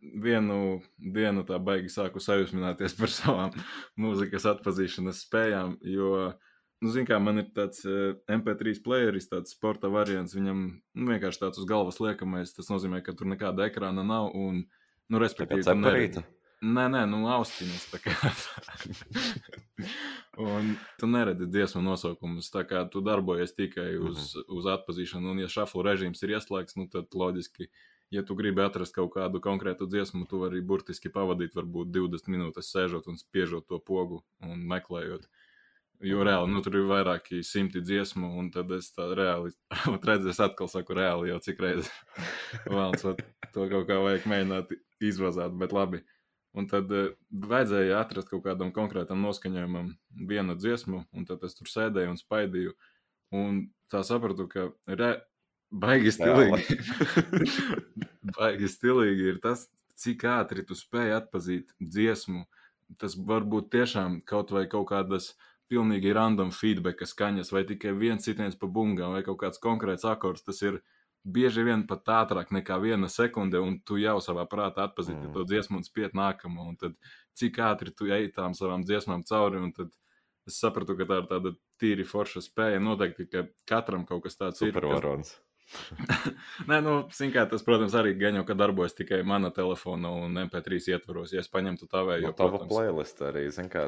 vienu dienu tā baigi sāku sajūsmināties par savām mūzikas atpazīšanas spējām, jo, nu, zin kā, man ir tāds uh, MP3 playeris, tāds sporta variants, viņam nu, vienkārši tāds uz galvas liekamais, tas nozīmē, ka tur nekāda ekrāna nav un, nu, respektīvi, Tāpēc aparīta? Nē, nē, nu, austiņas. tā kā. un tu neredzi dziesmu nosaukumus. Tā kā tu darbojies tikai uz, mm -hmm. uz atpazīšanu, un, ja šāflu režīms ir ieslēgts, nu, tad loģiski, ja tu gribi atrast kaut kādu konkrētu dziesmu, tu vari burtiski pavadīt varbūt 20 minūtes sēžot un spiežot to pogu un meklējot. Jo reāli, nu, tur ir vairāki simti dziesmu, un tad es tā reāli, redzu, es atkal saku, reāli jau cik reizes vēlams, to kaut kā vajag mēģināt izvazāt, bet labi. Un tad uh, vajadzēja atrast kaut kādam konkrētam noskaņojumam vienu dziesmu, un tad es tur sēdēju un spaidīju. Un tā sapratu, ka re, baigi stilīgi. baigi stilīgi ir tas, cik ātri tu spēj atpazīt dziesmu. Tas var būt tiešām kaut vai kaut kādas pilnīgi random feedback skaņas, vai tikai viens sitiens pa bungām, vai kaut kāds konkrēts akords. Tas ir bieži vien pat ātrāk nekā viena sekunde, un tu jau savā prātā atpazīsti mm. to dziesmu un spied nākamo. Un tad cik ātri tu ej tām savām dziesmām cauri, un tad es sapratu, ka tā ir tāda tīri forša spēja. Noteikti, ka katram kaut kas tāds ir. Supervarons. Nē, nu, kā, tas, protams, arī jau, ka darbojas tikai mana telefona un MP3 ietvaros. Ja es paņemtu tā vai jau tādu protams... playlist, arī, kā,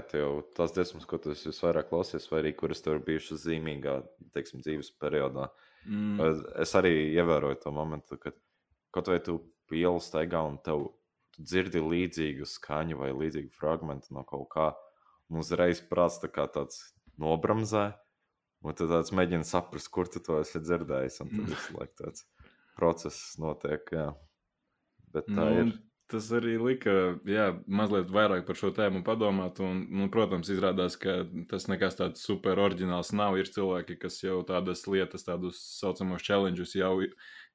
tās dziesmas, ko tu visvairāk klausies, vai arī kuras tev ir bijušas zīmīgā, teiksim, dzīves periodā. Mm. Es arī ievēroju to momentu, kad kaut vai tu pielu staigā un tev tu dzirdi līdzīgu skaņu vai līdzīgu fragment no kaut kā, un uzreiz prāts tā kā tāds nobramzē, un tad tāds mēģina saprast, kur tu to esi dzirdējis, un tad mm. visu laiku tāds process notiek, jā. Bet tā nu, ir. Tas arī lika, jā, mazliet vairāk par šo tēmu padomāt. Un, nu, protams, izrādās, ka tas nekas tāds super oriģināls nav. Ir cilvēki, kas jau tādas lietas, tādus saucamos challenges jau,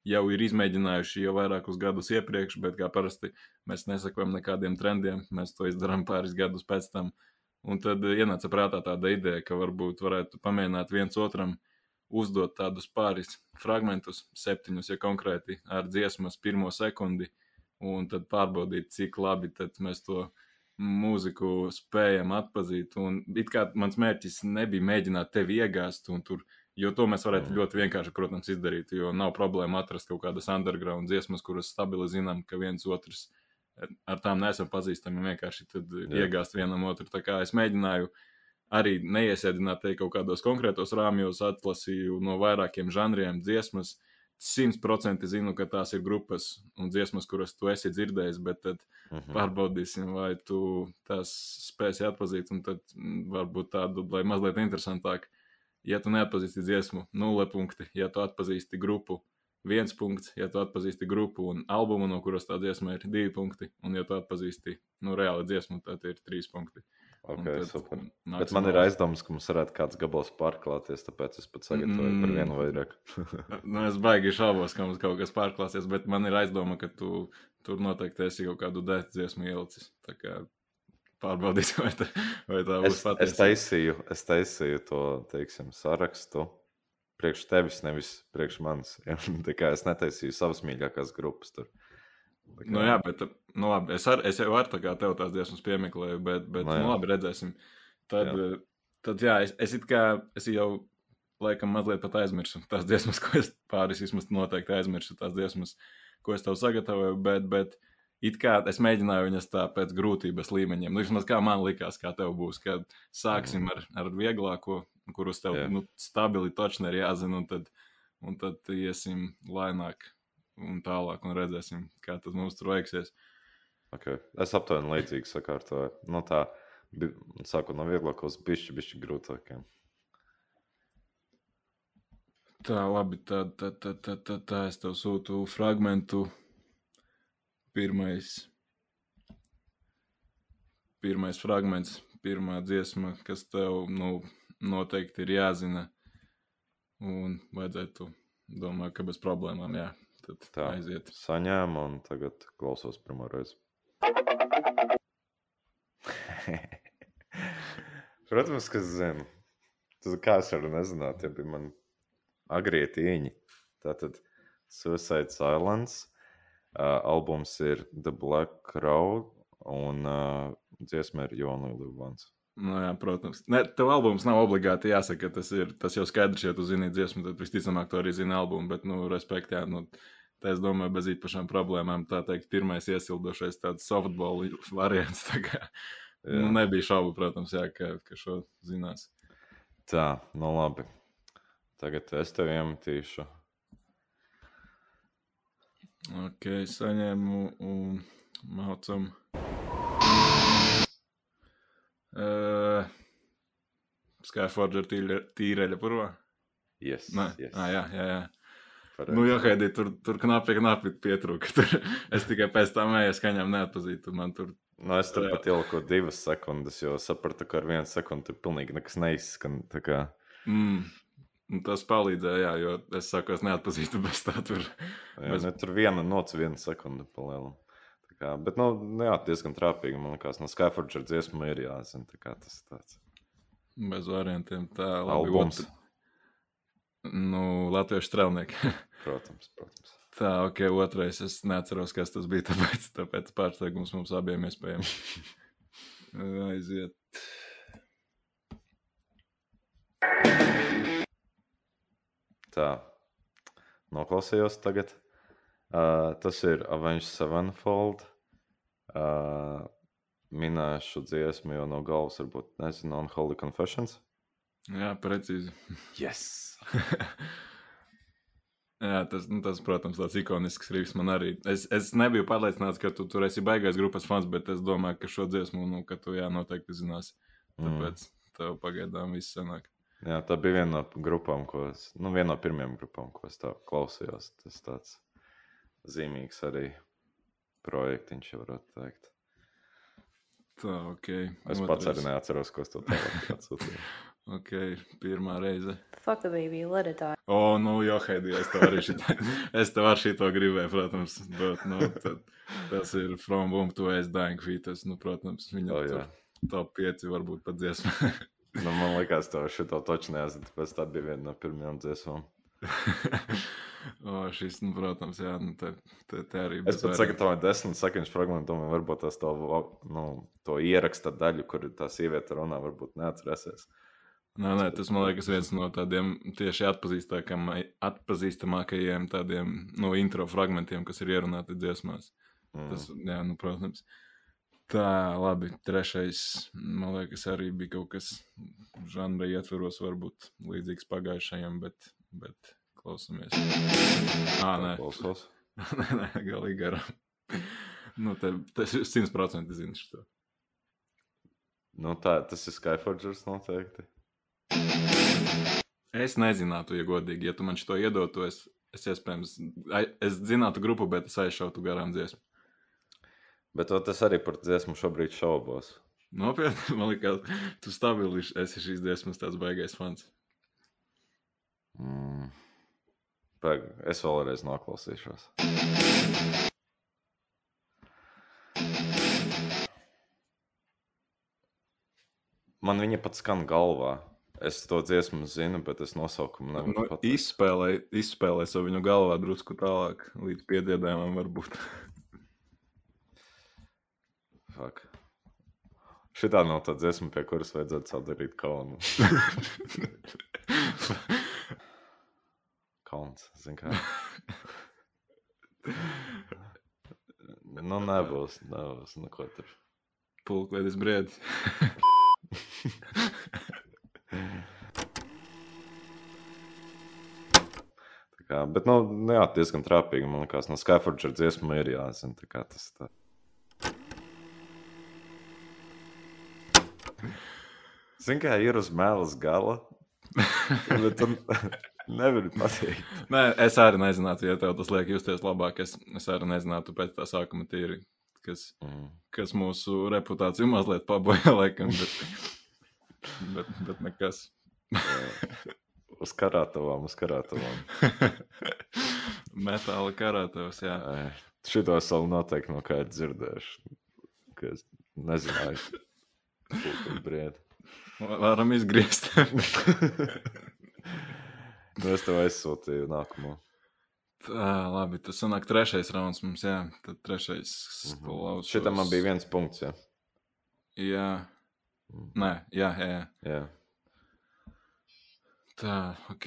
jau ir izmēģinājuši jau vairākus gadus iepriekš, bet kā parasti mēs nesakojam nekādiem trendiem. Mēs to izdarām pāris gadus pēc tam. Un tad ienāca prātā tāda ideja, ka varbūt varētu pamēģināt viens otram uzdot tādus pāris fragmentus, septiņus, ja konkrēti, ar dziesmas pirmo sekundi un tad pārbaudīt, cik labi mēs to mūziku spējam atpazīt. Un it kā mans mērķis nebija mēģināt tevi iegāzt, tur, jo to mēs varētu mm. ļoti vienkārši, protams, izdarīt. Jo nav problēma atrast kaut kādas underground dziesmas, kuras stabili zinām, ka viens otrs ar tām nesam pazīstami. Vienkārši iegāzt vienam otru. Tā kā es mēģināju arī neiesēdināt te kaut kādos konkrētos rāmjos, atlasīju no vairākiem žanriem dziesmas simtprocentīgi zinu, ka tās ir grupas un dziesmas, kuras tu esi dzirdējis, bet tad uh mhm. -huh. pārbaudīsim, vai tu tās spēsi atpazīt, un tad mm, varbūt tādu, lai mazliet interesantāk. Ja tu neatpazīsti dziesmu, nulle punkti, ja tu atpazīsti grupu, viens punkts, ja tu atpazīsti grupu un albumu, no kuras tā dziesma ir divi punkti, un ja tu atpazīsti nu, reāli dziesmu, tad ir trīs punkti. Okay, super. Bet man ir aizdomas, ka mums varētu kāds gabals pārklāties, tāpēc es pat sagatavoju mm. par vienu vairāk. nu, es baigi šaubos, ka mums kaut kas pārklāsies, bet man ir aizdoma, ka tu tur noteikti esi kaut kādu dēļu dziesmu ielicis. Tā kā pārbaudīs, vai tā, vai tā būs patiesa. Es taisīju, es taisīju to, teiksim, sarakstu priekš tevis, nevis priekš manis. Ja? Es netaisīju savas mīļākās grupas tur. Kā... Nu, jā, bet nu, labi, es, ar, es jau varu tā kā tev tās dziesmas piemeklēju, bet, bet nu, nu, labi, redzēsim. Tad, jā. tad jā, es, es, kā, es jau laikam mazliet pat aizmirsu tās dziesmas, ko es pāris vismaz noteikti aizmirsu tās dziesmas, ko es tev sagatavoju, bet, bet it kā es mēģināju viņas tā pēc grūtības līmeņiem. Nu, vismaz kā man likās, kā tev būs, kad sāksim ar, ar vieglāko, kurus tev jā. nu, stabili točni ir jāzina, un tad, un tad iesim lēnāk un tālāk, un redzēsim, kā tas mums tur veiksies. Okay. Es aptuveni līdzīgi sakārtoju. Nu, tā sākot no vieglākos, bišķi, bišķi grūtākiem. Tā, labi, tad, tad, tad, tad, tad tā es tev sūtu fragmentu. Pirmais, pirmais fragments, pirmā dziesma, kas tev nu, noteikti ir jāzina. Un vajadzētu, domāju, ka bez problēmām, jā, tad tā aiziet. Saņēmu un tagad klausos pirmo reizi. Protams, ka zinu. Tas kā es varu nezināt, ja bija man agrie tīņi. Tātad Suicide Silence. Uh, albums ir The Black Crowd un uh, dziesma ir Jona Livans. Nu, jā, protams. Ne, tev albums nav obligāti jāsaka, ka tas ir. Tas jau skaidrs, ja tu zini dziesmu, tad visticamāk tu arī zini albumu. Bet, nu, respekt, jā, nu, tā es domāju, bez īpašām problēmām. Tā teikt, pirmais iesildošais tāds softball variants. Tā kā, nu, nebija šaubu, protams, jā, ka, ka šo zinās. Tā, nu labi. Tagad es tev iemetīšu. Ok, saņēmu un mācam. Uh, Skyforger tīre, tīreļa purvā? Yes, Nē, yes. ah, jā, jā, jā. Pareizi. Nu, jā, Haidī, tur, tur knapi, knapi pietrūka. Tur, es tikai pēc tam mēju skaņām neatpazītu. Man tur Nu, es tur pat ieliku divas sekundes, jo sapratu, ka ar vienu sekundi tur pilnīgi nekas neizskan. kā- Mm. Tas palīdzēja, jā, jo es saku, es neatpazīstu bez tā. Tur. Jā, Bez- ne, tur viena nots, viena sekunde palielam. Kā, bet, nu, nu, jā, diezgan trāpīgi. Man liekas, no Skyforger dziesma ir jāzina. tā kā Tas ir tāds Bez variantiem. Tā labi, albums. ot- Nu, Latviešu strēlnieki. Protams, protams. Tā, ok, otrais. Es neatceros, kas tas bija. Tāpēc, tāpēc pārsteigums mums abiem iespējams. Aiziet. Tā, noklausījos tagad. Uh, tas ir Avenged Sevenfold. Uh, minēšu dziesmu, jo no galvas varbūt nezinu, un Holy Confessions. Jā, precīzi. Yes! Jā, tas, nu, tas, protams, tāds ikonisks rīks man arī. Es, es nebiju pārliecināts, ka tu tur esi baigais grupas fans, bet es domāju, ka šo dziesmu, nu, ka tu jā, noteikti zināsi. Mm. Tāpēc tev pagaidām viss sanāk. Jā, tā bija viena no grupām, ko es, nu, viena no pirmajām grupām, ko es tā klausījos. Tas tāds zīmīgs arī projektiņš, ja varētu teikt. Tā, ok. Es Otrais. pats arī neatceros, ko es to tālāk atsūtīju. Ok, pirmā reize. Fuck the baby, let it die. O, nu, jā, Heidi, es tev arī šito, es tev arī šito gribēju, protams. Bet, nu, tad, tas ir From Boom to Ace Dying Fetus. Nu, protams, viņa oh, tur top 5 varbūt pat dziesma. Nu, man liekas, tev šito neatzīt, tāpēc tā bija viena no pirmajām dziesmām. o, šis, nu, protams, jā, nu, te, te, te arī Es bez pat sagatavoju desmit sekundžu fragment, domāju, varbūt tas to, nu, to ieraksta daļu, kur tā sieviete runā, varbūt neatcerēsies. Nē, nē, tas man liekas viens no tādiem tieši atpazīstamākajiem, tādiem no intro fragmentiem, kas ir ierunāti dziesmās. Mm. Tas, jā, nu, protams. Tā, labi. Trešais, man liekas, arī bija kaut kas žanra ietveros, varbūt līdzīgs pagājušajam, bet, bet klausamies. Ā, nē, Klausos. nē, nē galīgi garām. Nu, te, tas ir simtprocentīgi zinu šo. Nu, tā, tas ir Skyforgers noteikti. Es nezinātu, ja godīgi, ja tu man šo iedotu, es, es iespējams, es zinātu grupu, bet es aizšautu garām dziesmu. Bet to tas arī par dziesmu šobrīd šaubos. Nopietni, man liekas, tu stabili esi šīs dziesmas tāds baigais fans. Mm. Pag, es vēlreiz noklausīšos. Man viņa pat skan galvā. Es to dziesmu zinu, bet es nosaukumu Nu, nevaru pateikt. izspēlē, izspēlē savu viņu galvā drusku tālāk, līdz piediedējumam varbūt. Fuck. Šitā nav tā dziesma, pie kuras vajadzētu sadarīt kaunu. Kauns, kā. Nu, nebūs, nebūs, nu ko tur. Pulkvedis briedis. Kā, bet, nu, nu, jā, diezgan trāpīgi. Man liekas, no Skyforger dziesma ir jāzina. tā kā Tas tā. Zini, kā ir uz mēlas gala. Bet tu nevari pateikt. Nē, es arī nezinātu, ja tev tas liek justies labāk. Es, es arī nezinātu pēc tā sākuma tīri, kas, Mm. kas mūsu reputāciju mazliet pabojā, laikam. Bet, bet, bet nekas. Uz karātavām, uz karātavām. Metāla karātavs, jā. Ai, Šito es vēl noteikti no kāda dzirdēšu. ka Es nezināju, brieda. Varam izgriezt. Nu, es tev aizsūtīju nākamo. Tā, labi, tas sanāk trešais rauns mums, jā. Tad trešais Mhm. klausās. Šitam man bija viens punkts. Jā. Jā. Mhm. Nē, jā, jā, jā. Jā. Tā, ok.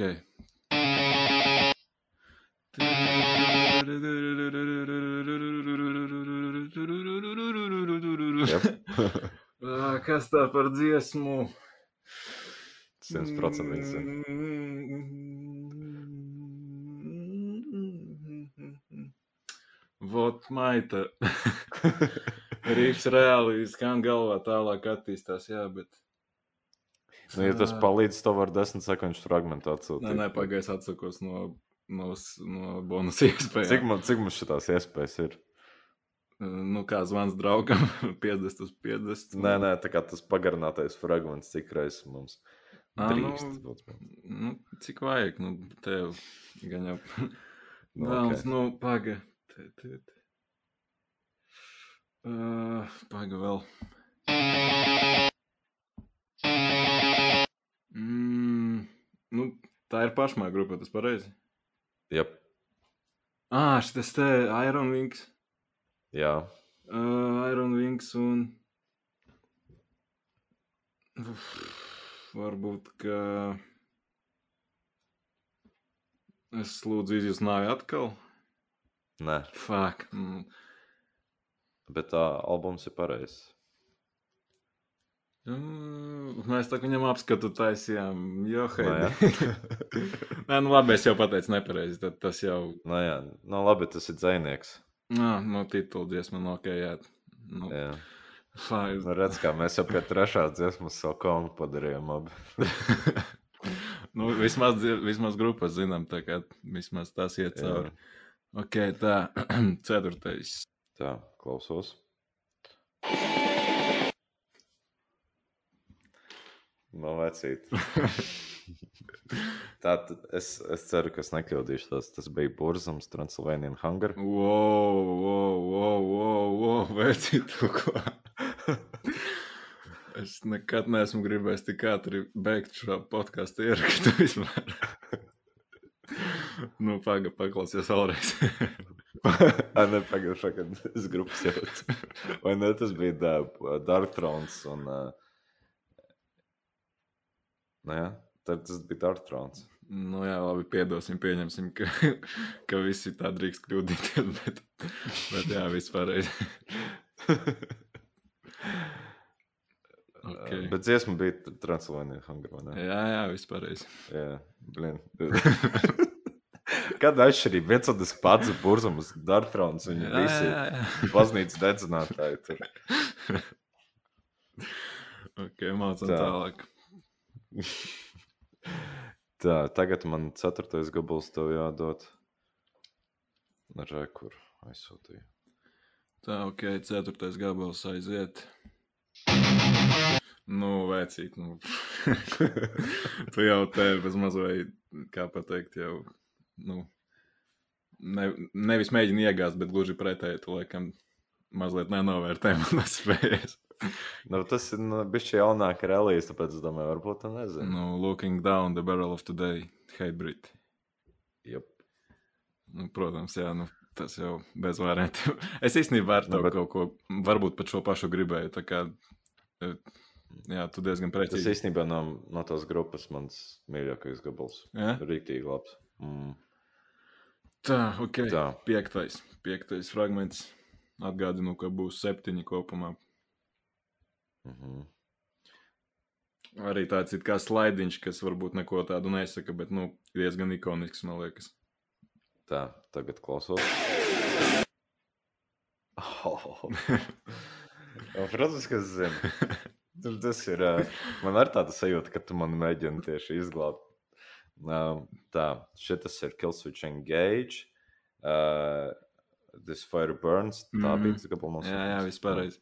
Kas tā par dziesmu? 100% viņš zina. Vot maita. Rīps reāli skan galvā tālāk attīstās, jā, bet... Nu, ja tas palīdz, to var 10 sekundžu fragmentu atsūtīt. Nē, nē, pagājis atsakos no, no, no bonus iespējām. Cik, man, cik mums šitās iespējas ir? Nu, kā zvans draugam, 50 uz 50. Nē, nē, tā kā tas pagarinātais fragments, cik reizes mums Ā, drīkst. nu, būt. nu, cik vajag, nu, tev gan jau. Nu, Vēlams, ok. nu, paga. Te, te, te. Uh, paga vēl. Mm, nu, tā ir pašmā grupa, tas pareizi. Jep, Ah, šis te Iron Wings. jā, Uh, Iron Wings un. Uf, varbūt, ka. Es lūdzu izjust nāvi atkal. nē, Fuck. Mm. bet tā albums ir pareizs. Mm, Mēs tā kā viņam apskatu taisījām. Jo, hei. Nu, jā. Nē, nu labi, es jau pateicu nepareizi. Tad tas jau. Nu, jā, nu, labi, tas ir dzinieks. Nā, no titula dziesma nokējāt. Nu, Jā. Fai. Nu, redz, kā mēs jau pie trešās dziesmas savu kaunu padarījām. Abi. nu, vismaz, vismaz grupas zinām, tā kā vismaz tas iet cauri. Ok, tā, ceturtais. Tā, klausos. No vecīt. Tā, es, es ceru, ka es nekļūdīšu. Tas, tas bija Burzums, Transylvanian Hunger. Wow, wow, wow, wow, wow, veci tu ko. Es nekad neesmu gribējis tik ātri beigt šo podkāstu ierakstu vispār. nu, paga, paklausies vēlreiz. Ai, ne, pagājušā, kad es grupas jaucu. Vai ne, tas bija da- Dark Thrones un... Uh... Nu jā, tad tas bija Dark Thrones. nu, jā, labi, piedosim, pieņemsim, ka, ka visi tā drīkst kļūdīties, bet, bet jā, pareizi. Okay. Bet dziesma bija vai ne? Jā, jā, pareizi. Jā, blin. Kāda atšķirība? Viens un tas pats burzums, Dartrons, viņi Jā, visi jā, jā. baznīcas dedzinātāji. Tur. Ok, mācām Tā. tālāk. Tā, tagad man ceturtais gabals tev jādod. Re, kur aizsūtīju. Tā, ok, ceturtais gabals aiziet. Nu, vecīt, nu. tu jau te bez mazliet, kā pateikt, jau, nu, ne, nevis mēģini iegāzt, bet gluži pretēji, tu laikam mazliet nenovērtē manas spējas. Nu, tas ir nu, bijis jaunāka relīze, tāpēc es domāju, varbūt tā nezinu. Nu, looking down the barrel of today, Hatebreed. Jep. Nu, protams, jā, nu, tas jau bez variantiem. Es īstenībā ar Nu, tevi bet- kaut ko, varbūt pat šo pašu gribēju, tā kā, eh, jā, tu diezgan Tas precīzi. īstenībā no, no tās grupas mans mīļākais gabals. Jā? Rīktīgi labs. Mm. Tā, ok. Tā. Piektais, piektais fragments. Atgādinu, ka būs septiņi kopumā. Mm -hmm. Arī tāds ir kā slaidiņš, kas varbūt neko tādu nesaka, bet nu, diezgan ikonisks, man liekas. Tā, tagad klausos. Oh. Jā, Protams, ka es zinu. Tur Tas ir. ā, Man ir tāda sajūta, ka tu man mēģini tieši izglābt. Ā, Tā, šis ir Killswitch Engage. Uh, This Fire Burns. Tā Mhm. bija tas gabals. Jā, jā, viss pareizi.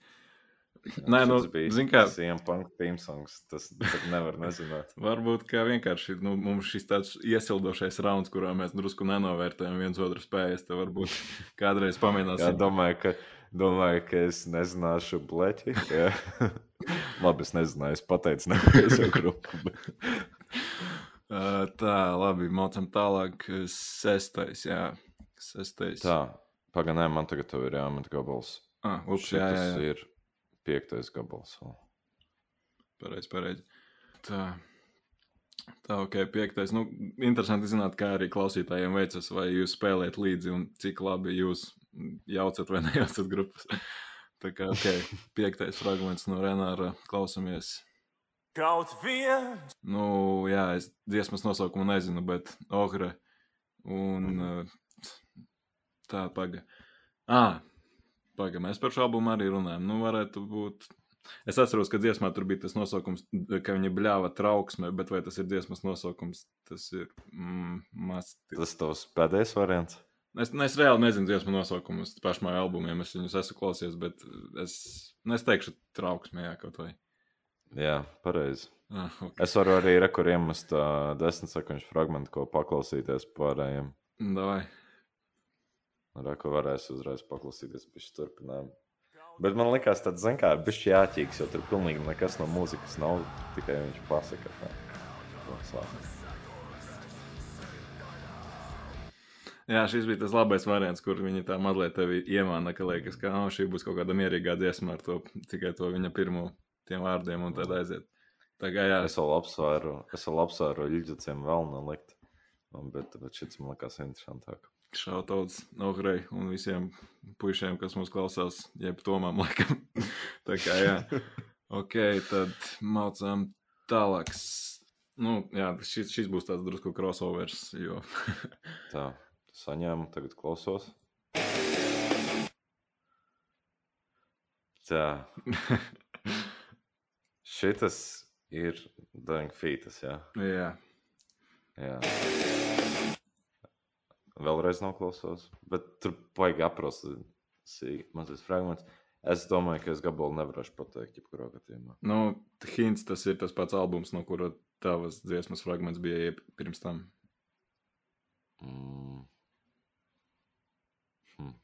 Jā, Nē, nu, zini kā- CM Punk theme songs. Tas nevar nezināt. Varbūt kā vienkārši nu, mums šis tāds iesildošais rauns, kurā mēs drusku nenovērtējam viens otru spējas. Tad varbūt kādreiz Jā, pamēģināsim. domāju, ka, domāju, ka es nezināšu bleķi. Jā. Labi, es nezināju, es pateicu, nevienu grupu. bet- tā, labi, mācām tālāk. Sestais, jā. Sestais. Tā, pagaidām, man tagad ir jāmet gabals. Ah, ups, jā, jā, jā. ir piektais gabals. Pareizi, pareizi. Tā. Tā, ok, piektais. Nu, interesanti zināt, kā arī klausītājiem veicas, vai jūs spēlējat līdzi un cik labi jūs jaucat vai nejaucat grupas. Tā kā, ok, piektais fragments no Renāra klausamies. Kaut viens. Nu, jā, es dziesmas nosaukumu nezinu, bet Ohre un uh, tā paga. Ah, paga, mēs par šo albumu arī runājam. Nu, varētu būt Es atceros, ka dziesmā tur bija tas nosaukums, ka viņa bļāva trauksmē, bet vai tas ir dziesmas nosaukums? Tas ir mm, maz. Tas tavs pēdējais variants. Es, es reāli nezinu dziesmu nosaukumus pašmā albumiem. Es viņus esmu klausies, bet es, nu, es teikšu, trauksmē, jā, kaut vai. Jā, pareizi. Ah, okay. Es varu arī rekuriem iemest uh, desmit sekundžu fragment, ko paklausīties pārējiem. Davai. Reku varēs uzreiz paklausīties pēc turpinājumu. Bet man liekas, tas bija jāķīgs, jo tur pilnīgi nekas no mūzikas nav. Tikai viņš pasaka, ka tas Jā, šis bija tas labais variants, kur viņi tā mazliet tevi iemāna, ka liekas, ka oh, šī būs kaut kāda mierīgā dziesma ar to tikai to viņa pirmo tiem vārdiem un tad aiziet. Tā kā jā. Es vēl apsvēru, es vēl apsvēru ļuģiciem vēl nelikt, bet, bet šis man liekas interesantāk. Šautauts Nohrei un visiem puišiem, kas mūs klausās, jeb tomām laikam. Tā kā jā. Ok, tad mācām tālāk. Nu, jā, šis, šis būs tāds drusku crossovers, jo. Tā, saņēmu, tagad klausos. Tā. Šitas ir Feetas, jā. Jā. Jā vēlreiz noklausos, bet tur baigi aprast mazliet fragments. Es domāju, ka es gabalu nevarēšu pateikt, jebkurā gadījumā. Nu, Hints tas ir tas pats albums, no kura tavas dziesmas fragments bija pirms tam. Mm. Hm.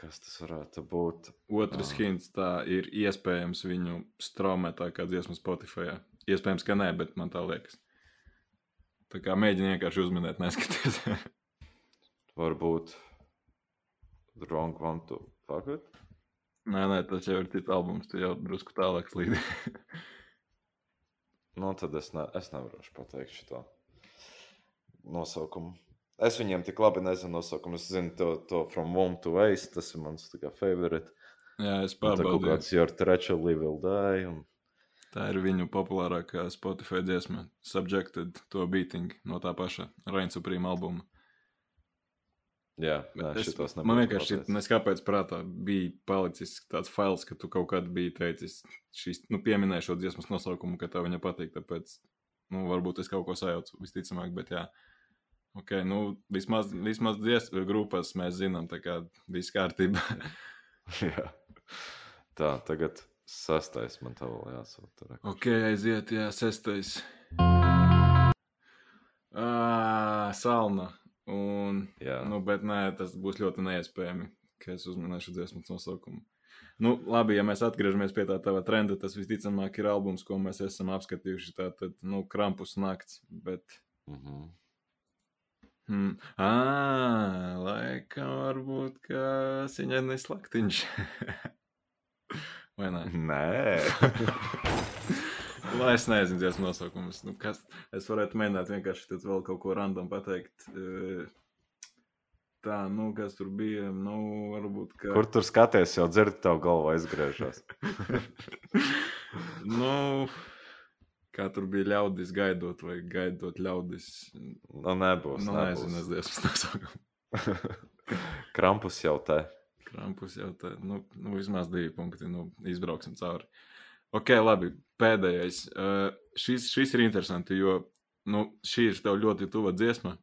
Kas tas varētu būt? Otrs uh. hints tā ir iespējams viņu straumētā kā dziesma Spotify. Iespējams, ka nē, bet man tā liekas. Tā kā mēģini vienkārši uzminēt, neskaties. Varbūt Wrong One to Fuck It? Nē, nē, tas jau ir cits albums, tu jau drusku tālāk slīdi. nu, tad es, ne, es nevaru pateikt šo nosaukumu. Es viņiem tik labi nezinu nosaukumu. Es zinu to, to From Womb to Waste, tas ir mans favorite. Jā, es pārbaudīju. Kaut kāds Your Treachery Will Die. Un... Tā ir viņu populārākā Spotify dziesma, Subjected to Beating no tā paša Raina Supreme albuma. Jā, nē, es, man vienkārši nes kāpēc prātā bija palicis tāds fails, ka tu kaut kad biji teicis, šīs, nu, pieminēji šo dziesmas nosaukumu, ka tev viņa patīk, tāpēc, nu, varbūt es kaut ko sajaucu, visticamāk, bet jā. Ok, nu, vismaz, vismaz dziesmu grupas mēs zinām, tā kā viss kārtībā. jā. Tā, tagad Sastais man tā vēl jāsūt. Ok, aiziet, jā, sestais. Ah, salna. Un, jā. nu, bet nē, tas būs ļoti neiespējami, ka es uzminēšu dziesmas nosaukumu. Nu, labi, ja mēs atgriežamies pie tā tava trenda, tas visticamāk ir albums, ko mēs esam apskatījuši. Tā tad, nu, krampus nakts, bet. Mm -hmm. Hmm. Ah, laikam varbūt, ka viņa neslaktiņš. Vai ne? Nē. Lai es nezinu, dziesmu nosaukumus. Nu, kas, es varētu mēģināt vienkārši vēl kaut ko random pateikt. E, tā, nu, kas tur bija? Nu, varbūt, ka... Kur tur skaties, jau dzirdi, tev galva aizgriežas. nu, kā tur bija ļaudis gaidot, vai gaidot ļaudis. Nu, nebūs. Nu, nebūs. nezinu, es dziesmu nosaukumu. Krampus jau te. Krampus jau tā, nu, nu vismaz divi punkti, nu, izbrauksim cauri. Ok, labi, pēdējais. Uh, šis, šis ir interesanti, jo nu, šī ir tev ļoti tuva dziesma,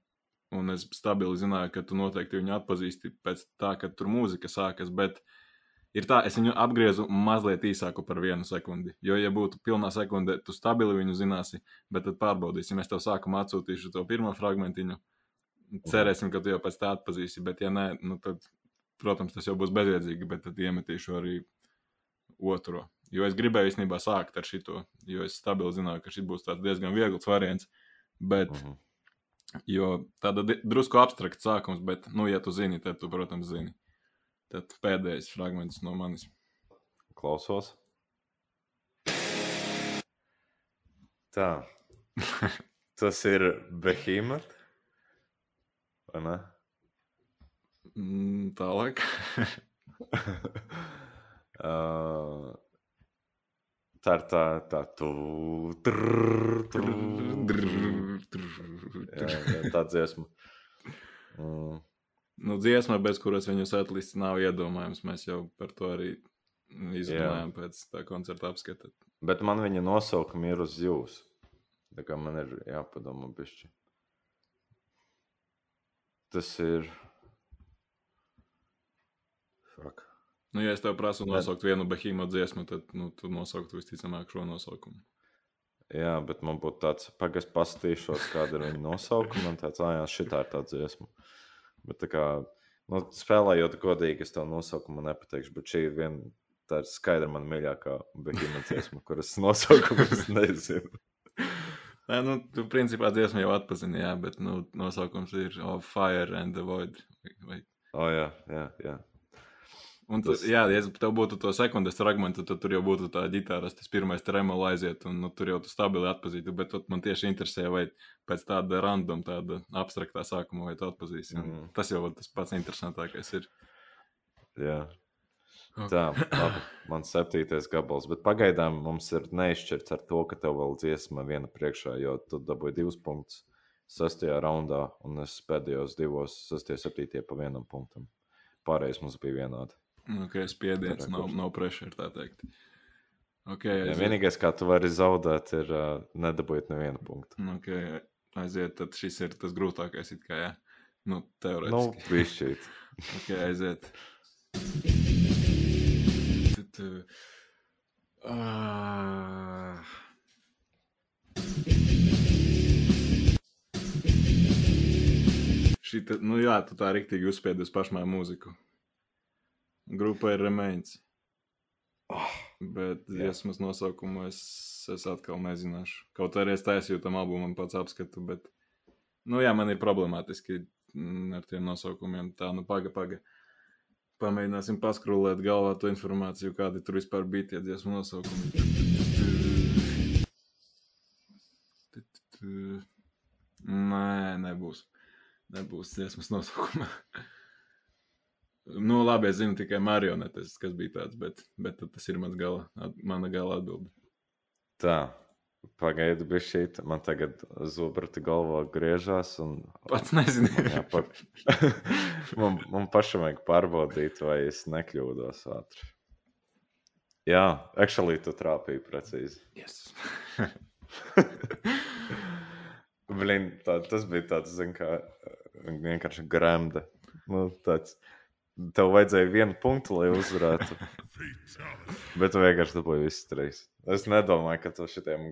un es stabili zināju, ka tu noteikti viņu atpazīsti pēc tā, kad tur mūzika sākas, bet ir tā, es viņu apgriezu mazliet īsāku par vienu sekundi, jo, ja būtu pilnā sekunde, tu stabili viņu zināsi, bet tad pārbaudīsim, es tev sākumā atsūtīšu to pirmo fragmentiņu, cerēsim, ka tu jau pēc tā atpazīsi, bet ja nē, nu tad protams, tas jau būs bezjēdzīgi, bet tad iemetīšu arī otro. Jo es gribēju īstenībā sākt ar šito, jo es stabili zināju, ka šis būs diezgan viegls variants. Bet, uh mhm. -huh. Jo tāda drusku abstrakta sākums, bet, nu, ja tu zini, tad tu, protams, zini. Tad pēdējais fragments no manis. Klausos. Tā. Tas ir Behemoth. Vai ne? Mm, tālāk. uh, tā ir tā, tā, tu, trrr, trrr, jā, jā, tā dziesma. Mm. Nu, dziesma, bez kuras viņu setlists nav iedomājams. Mēs jau par to arī izrunājām pēc tā koncerta apskata. Bet man viņa nosaukumi ir uz jums. Tā kā man ir jāpadomā pišķi. Tas ir. Fuck. Nu, ja es tev prasu nosaukt bet... vienu behīmu dziesmu, tad nu, tu nosauktu visticamāk šo nosaukumu. Jā, bet man būtu tāds, pagaidi, paskatīšos, kāda ir viņa nosaukuma. Man tāds, ah, jā, šī ir tā dziesma. Bet, tā kā, nu, spēlējot godīgi, es tev nosaukumu nepateikšu, bet šī ir viena, tā ir skaidra man mīļākā behīma dziesma, kuras nosaukumu es nezinu. Nē, nu, tu principā dziesmu jau atpazini, jā, bet nu, nosaukums ir oh, Fire and the Void. Vai... Oh, jā, jā, jā. Un tas... Jā, ja tev būtu to sekundes fragment, tad tur jau būtu tā ģitāra, tas pirmais tremola aiziet, un nu, tur jau tu stabili atpazītu. Bet man tieši interesē, vai pēc tāda random, tāda abstraktā sākuma, vai tu atpazīsi. Mm. Tas jau tas pats interesantākais ir. Jā. Okay. Tā, labi, mans septītais gabals. Bet pagaidām mums ir neizšķirts ar to, ka tev vēl dziesma viena priekšā, jo tu dabūji divus punktus sastajā raundā, un es pēdējos divos, sastajā, septītajā pa vienam punktam. Pārējais mums bija vienādi. Ok, spiediens, Tarā, nav, nav pressure, tā teikt. Okay, aiziet. Jā, vienīgais, kā tu vari zaudēt, ir uh, nedabūt nevienu punktu. Okay, aiziet, tad šis ir tas grūtākais, it kā, jā. Nu, teorētiski. Nu, višķīt. ok, aiziet. Uh, Šita, nu jā, tu tā riktīgi uzspiedi uz pašmāju mūziku. Grupa ir Remains. Oh, bet dziesmas nosaukumu es, es atkal nezināšu. Kaut arī es taisīju tam albumam pats apskatu, bet, nu jā, man ir problemātiski ar tiem nosaukumiem. Tā, nu paga, paga. Pamēģināsim paskrūlēt galvā to informāciju, kādi tur vispār bija tie dziesmu nosaukumi. Nē, nebūs. Nebūs dziesmas nosaukuma. Nu, labi, es zinu tikai marionetes, kas bija tāds, bet, bet tas ir mans gala, mana gala atbilde. Tā. Pagaidu, bija šī. Man tagad zobrati galvā griežās. Un... Pats nezinu. jā, pa... man, man pašam vajag pārbaudīt, vai es nekļūdos ātri. Jā, actually, tu trāpīji precīzi. Yes. Blin, tā, tas bija tāds, zin, kā vienkārši grāmata. Nu, tāds, tev vajadzēja vienu punktu, lai uzvarētu. Bet tu vienkārši dabūji visus trīs. Es nedomāju, ka tu šitiem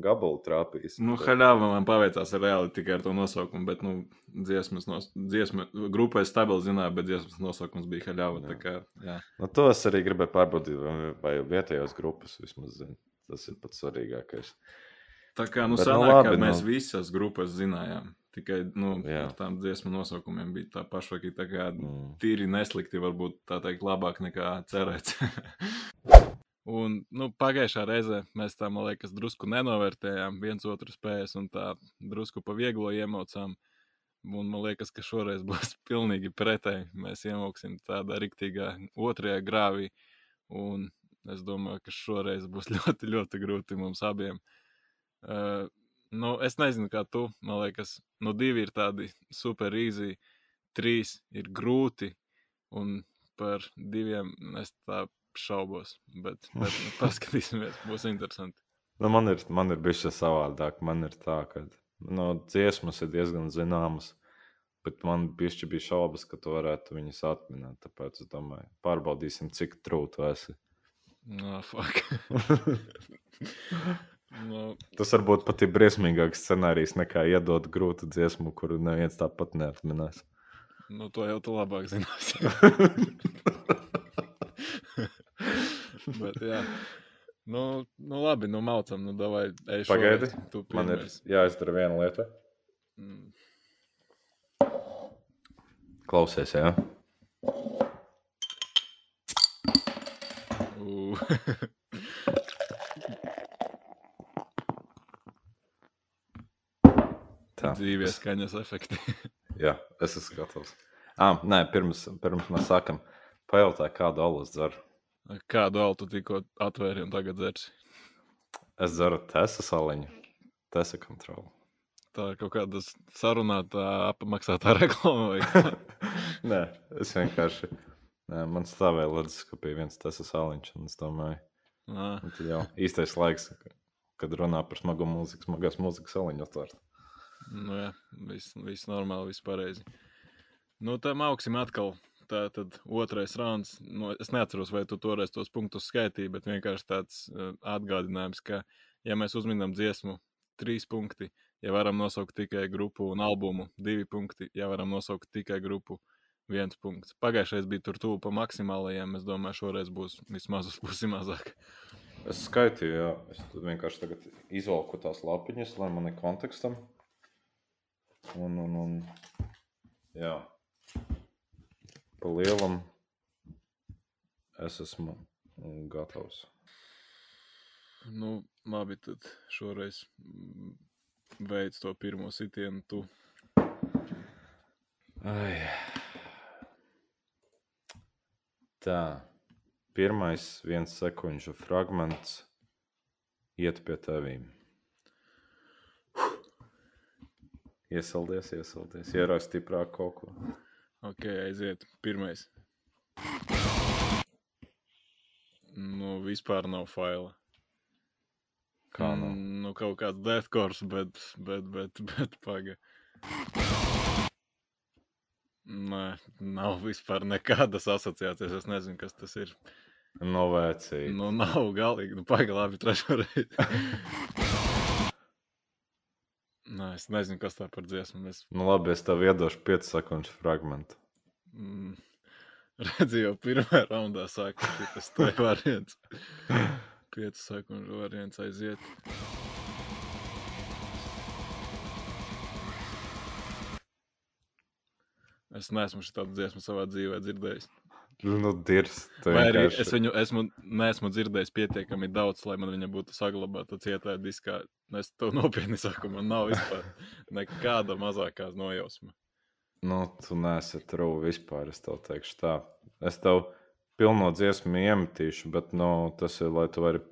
gabalu trāpīs. Nu, haļāva man paveicās reāli tikai ar to nosaukumu, bet, nu, dziesmas, nos, dziesma, grupai stabili zināja, bet dziesmas nosaukums bija haļāva. Tā kā, jā. Nu, to es arī gribēju pārbaudīt, vai, vietējos grupas vismaz zina. Tas ir pats svarīgākais. Tā kā, nu, bet, nu, sanāk, nu, labi, mēs nu... visas grupas zinājām. Tikai, nu, jā. ar tām dziesmu nosaukumiem bija tā pašvaki, tā kā mm. tīri neslikti, varbūt tā teikt, labāk nekā cerēts. Un nu, pagājušā reizē mēs tā, man liekas, drusku nenovērtējām viens otru spējas un tā drusku pa vieglo iemaucām. Un man liekas, ka šoreiz būs pilnīgi pretēji. Mēs iemauksim tādā riktīgā otrajā grāvī. Un es domāju, ka šoreiz būs ļoti, ļoti grūti mums abiem. Uh, nu, es nezinu, kā tu. Man liekas, nu, divi ir tādi super īsi, trīs ir grūti. Un par diviem es tā šaubos. Bet, bet nu, paskatīsimies, būs interesanti. Nu, man ir, man ir bijis savādāk. Man ir tā, ka nu, dziesmas ir diezgan zināmas. Bet man bija bija šaubas, ka tu varētu viņus atminēt. Tāpēc es domāju, pārbaudīsim, cik trūti esi. No, no. Tas varbūt pat ir briesmīgāks scenārijs nekā iedot grūtu dziesmu, kuru neviens tāpat neatminēs. Nu, to jau tu labāk zināsi. Bet, jā. Nu, nu labi, nu maucam, nu davai. Pagaidi, man ir jāizdara viena lieta. Mm. Klausies, jā. Uh. Tā. Dzīves skaņas efekti. Jā, es esmu gatavs. Ah, nē, pirms, pirms mēs sākam, pajautāju, kādu alus dzeru. Kādu altu tikko atvēri un tagad dzersi? Es dzeru tesa saliņu, tesa kontroli. Tā kaut kāda sarunāta, apmaksātā reklāma. vai kā? Nē, es vienkārši. Nē, man stāvēja leduskapī viens tesa saliņš, un es domāju, Ā, nu tad jau īstais laiks, kad runā par smagu mūziku, smagās mūzikas saliņu atvērt. Nu, jā, viss, viss normāli, viss pareizi. Nu, tam augsim atkal. Tā tad otrais rauns. Nu, es neatceros, vai tu toreiz tos punktus skaitīji, bet vienkārši tāds uh, atgādinājums, ka, ja mēs uzminam dziesmu, trīs punkti, ja varam nosaukt tikai grupu un albumu, divi punkti, ja varam nosaukt tikai grupu, viens punkts. Pagājušais bija tur tuvu pa maksimālajiem. Es domāju, šoreiz būs vismaz uz pusi mazāk. Es skaitīju, jā, es vienkārši izvelku tās lapiņas, lai man ir kontekstam. Un, un, un jā, pa lielam es esmu gatavs. Nu, labi, tad šoreiz mm, veids to pirmo sitienu. Tu. Ai. Tā, pirmais viens sekundžu fragments iet pie tevīm. Iesaldies, iesaldies, ierauj stiprāk kaut ko. Ok, aiziet. Pirmais. Nu, vispār nav faila. Kā nav? Mm, Nu, kaut kāds deathcore, bet, bet, bet, bet paga. Nē, nav vispār nekādas asociācijas. Es nezinu, kas tas ir. Novēcīgi. Nu, nav galīgi. Nu, paga, labi, trešo reizi. Nē, es nezinu, kas tā par dziesmu. Es Nu, labi, es tev iedošu 5 sekundžu fragment. mm, redzu, jau pirmā raundā sākas šis te variants. 5 sekundžu variants aiziet. Es neesmu šādu dziesmu savā dzīvē dzirdējis. Nu, dirs. es viņu esmu, neesmu dzirdējis pietiekami daudz, lai man viņa būtu saglabāta cietā diskā. Es to nopietni saku, man nav vispār nekāda mazākā nojausma. Nu, tu neesi trūcis vispār. Es tev teikšu tā. Es tev pilno dziesmu iemetīšu, bet nu, tas ir, lai tu vari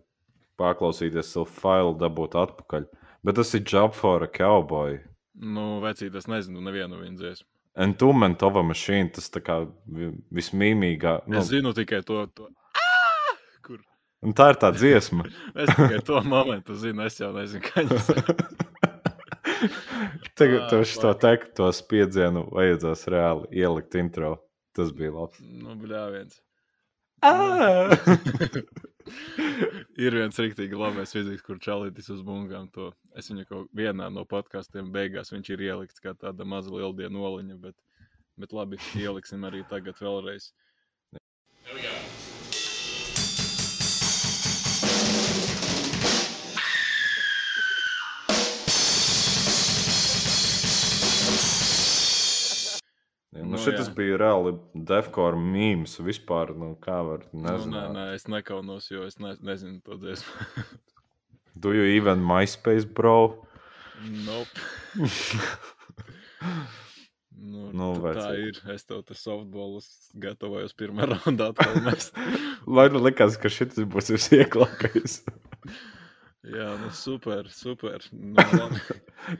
paklausīties savu failu, dabūt atpakaļ. Bet tas ir job for a cowboy. Nu, vecīt, es nezinu nevienu viņa dziesmu. Tava mašīna, tas tā kā vi- vismīmīgā. Nu, es zinu tikai to, to. Ā! kur. un tā ir tā dziesma. Es tikai to momentu zinu, es jau nezinu, kā viņas Tagad tev šo teiktu, to spiedzienu vajadzēs reāli ielikt intro. Tas bija labs. Nu, bļā, viens. Ah! Ir viens rīktīgi labais fizikas, kur čalītis uz bungām to. Es viņu kaut vienā no podkāstiem beigās viņš ir ielikts kā tāda maza lieldienu oliņa, bet, bet labi, ieliksim arī tagad vēlreiz. Nu, Nu, šis jā. bija reāli defkora mīmīms. Vispār, nu, kā var. Nu, Nezinu. nē, nē, es nekaunos, jo es ne, nezinu to dziesmu. Do you even MySpace, bro? nope. Nu, Nu, nu, tā vecīt. ir. Es tev tas softbolus gatavojos pirmā raundā. Lai nu likās, ka šis būs visvieglākais. Jā, nu super, super. Nu.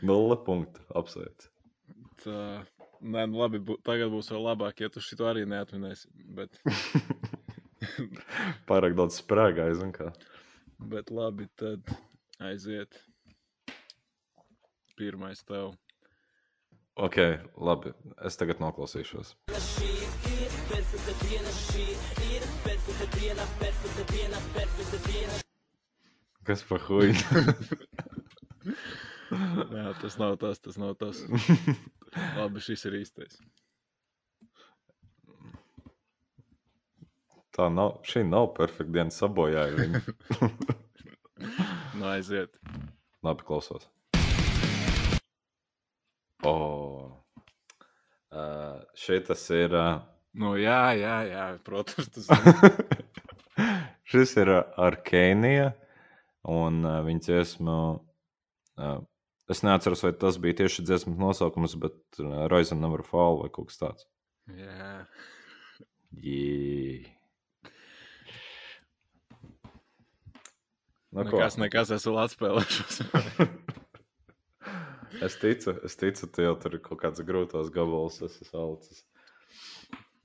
Nulle punktu. Apsveic. tā, nē, nu labi, bū, tagad būs vēl labāk, ja tu šito arī neatminēsi. Bet, Pārāk daudz sprāgā, zinu, kā. bet labi, tad aiziet. Pirmais tev. Ok, labi. Es tagad noklausīšos. Kas par huīnu? Jā, tas nav tas, tas nav tas. Labi, šis ir īstais. Tā nav, šī nav perfekta diena sabojāja viņu. Nu, aiziet. Labi, klausos. O, uh, šitas ir. Uh... Nu, jā, jā, jā, protams. Tas... Šis ir Arkēnija, un uh, viņa dziesma. Uh, es neatceros, vai tas bija tieši dziesmas nosaukums, bet uh, Roizena Never Fall vai kaut kas tāds. Jā. Yeah. Nu, nekas, nekas, es vēl atspēlēšos. es ticu, es ticu, tu jau tur ir kaut kāds grūtos gabalus, es esmu salicis.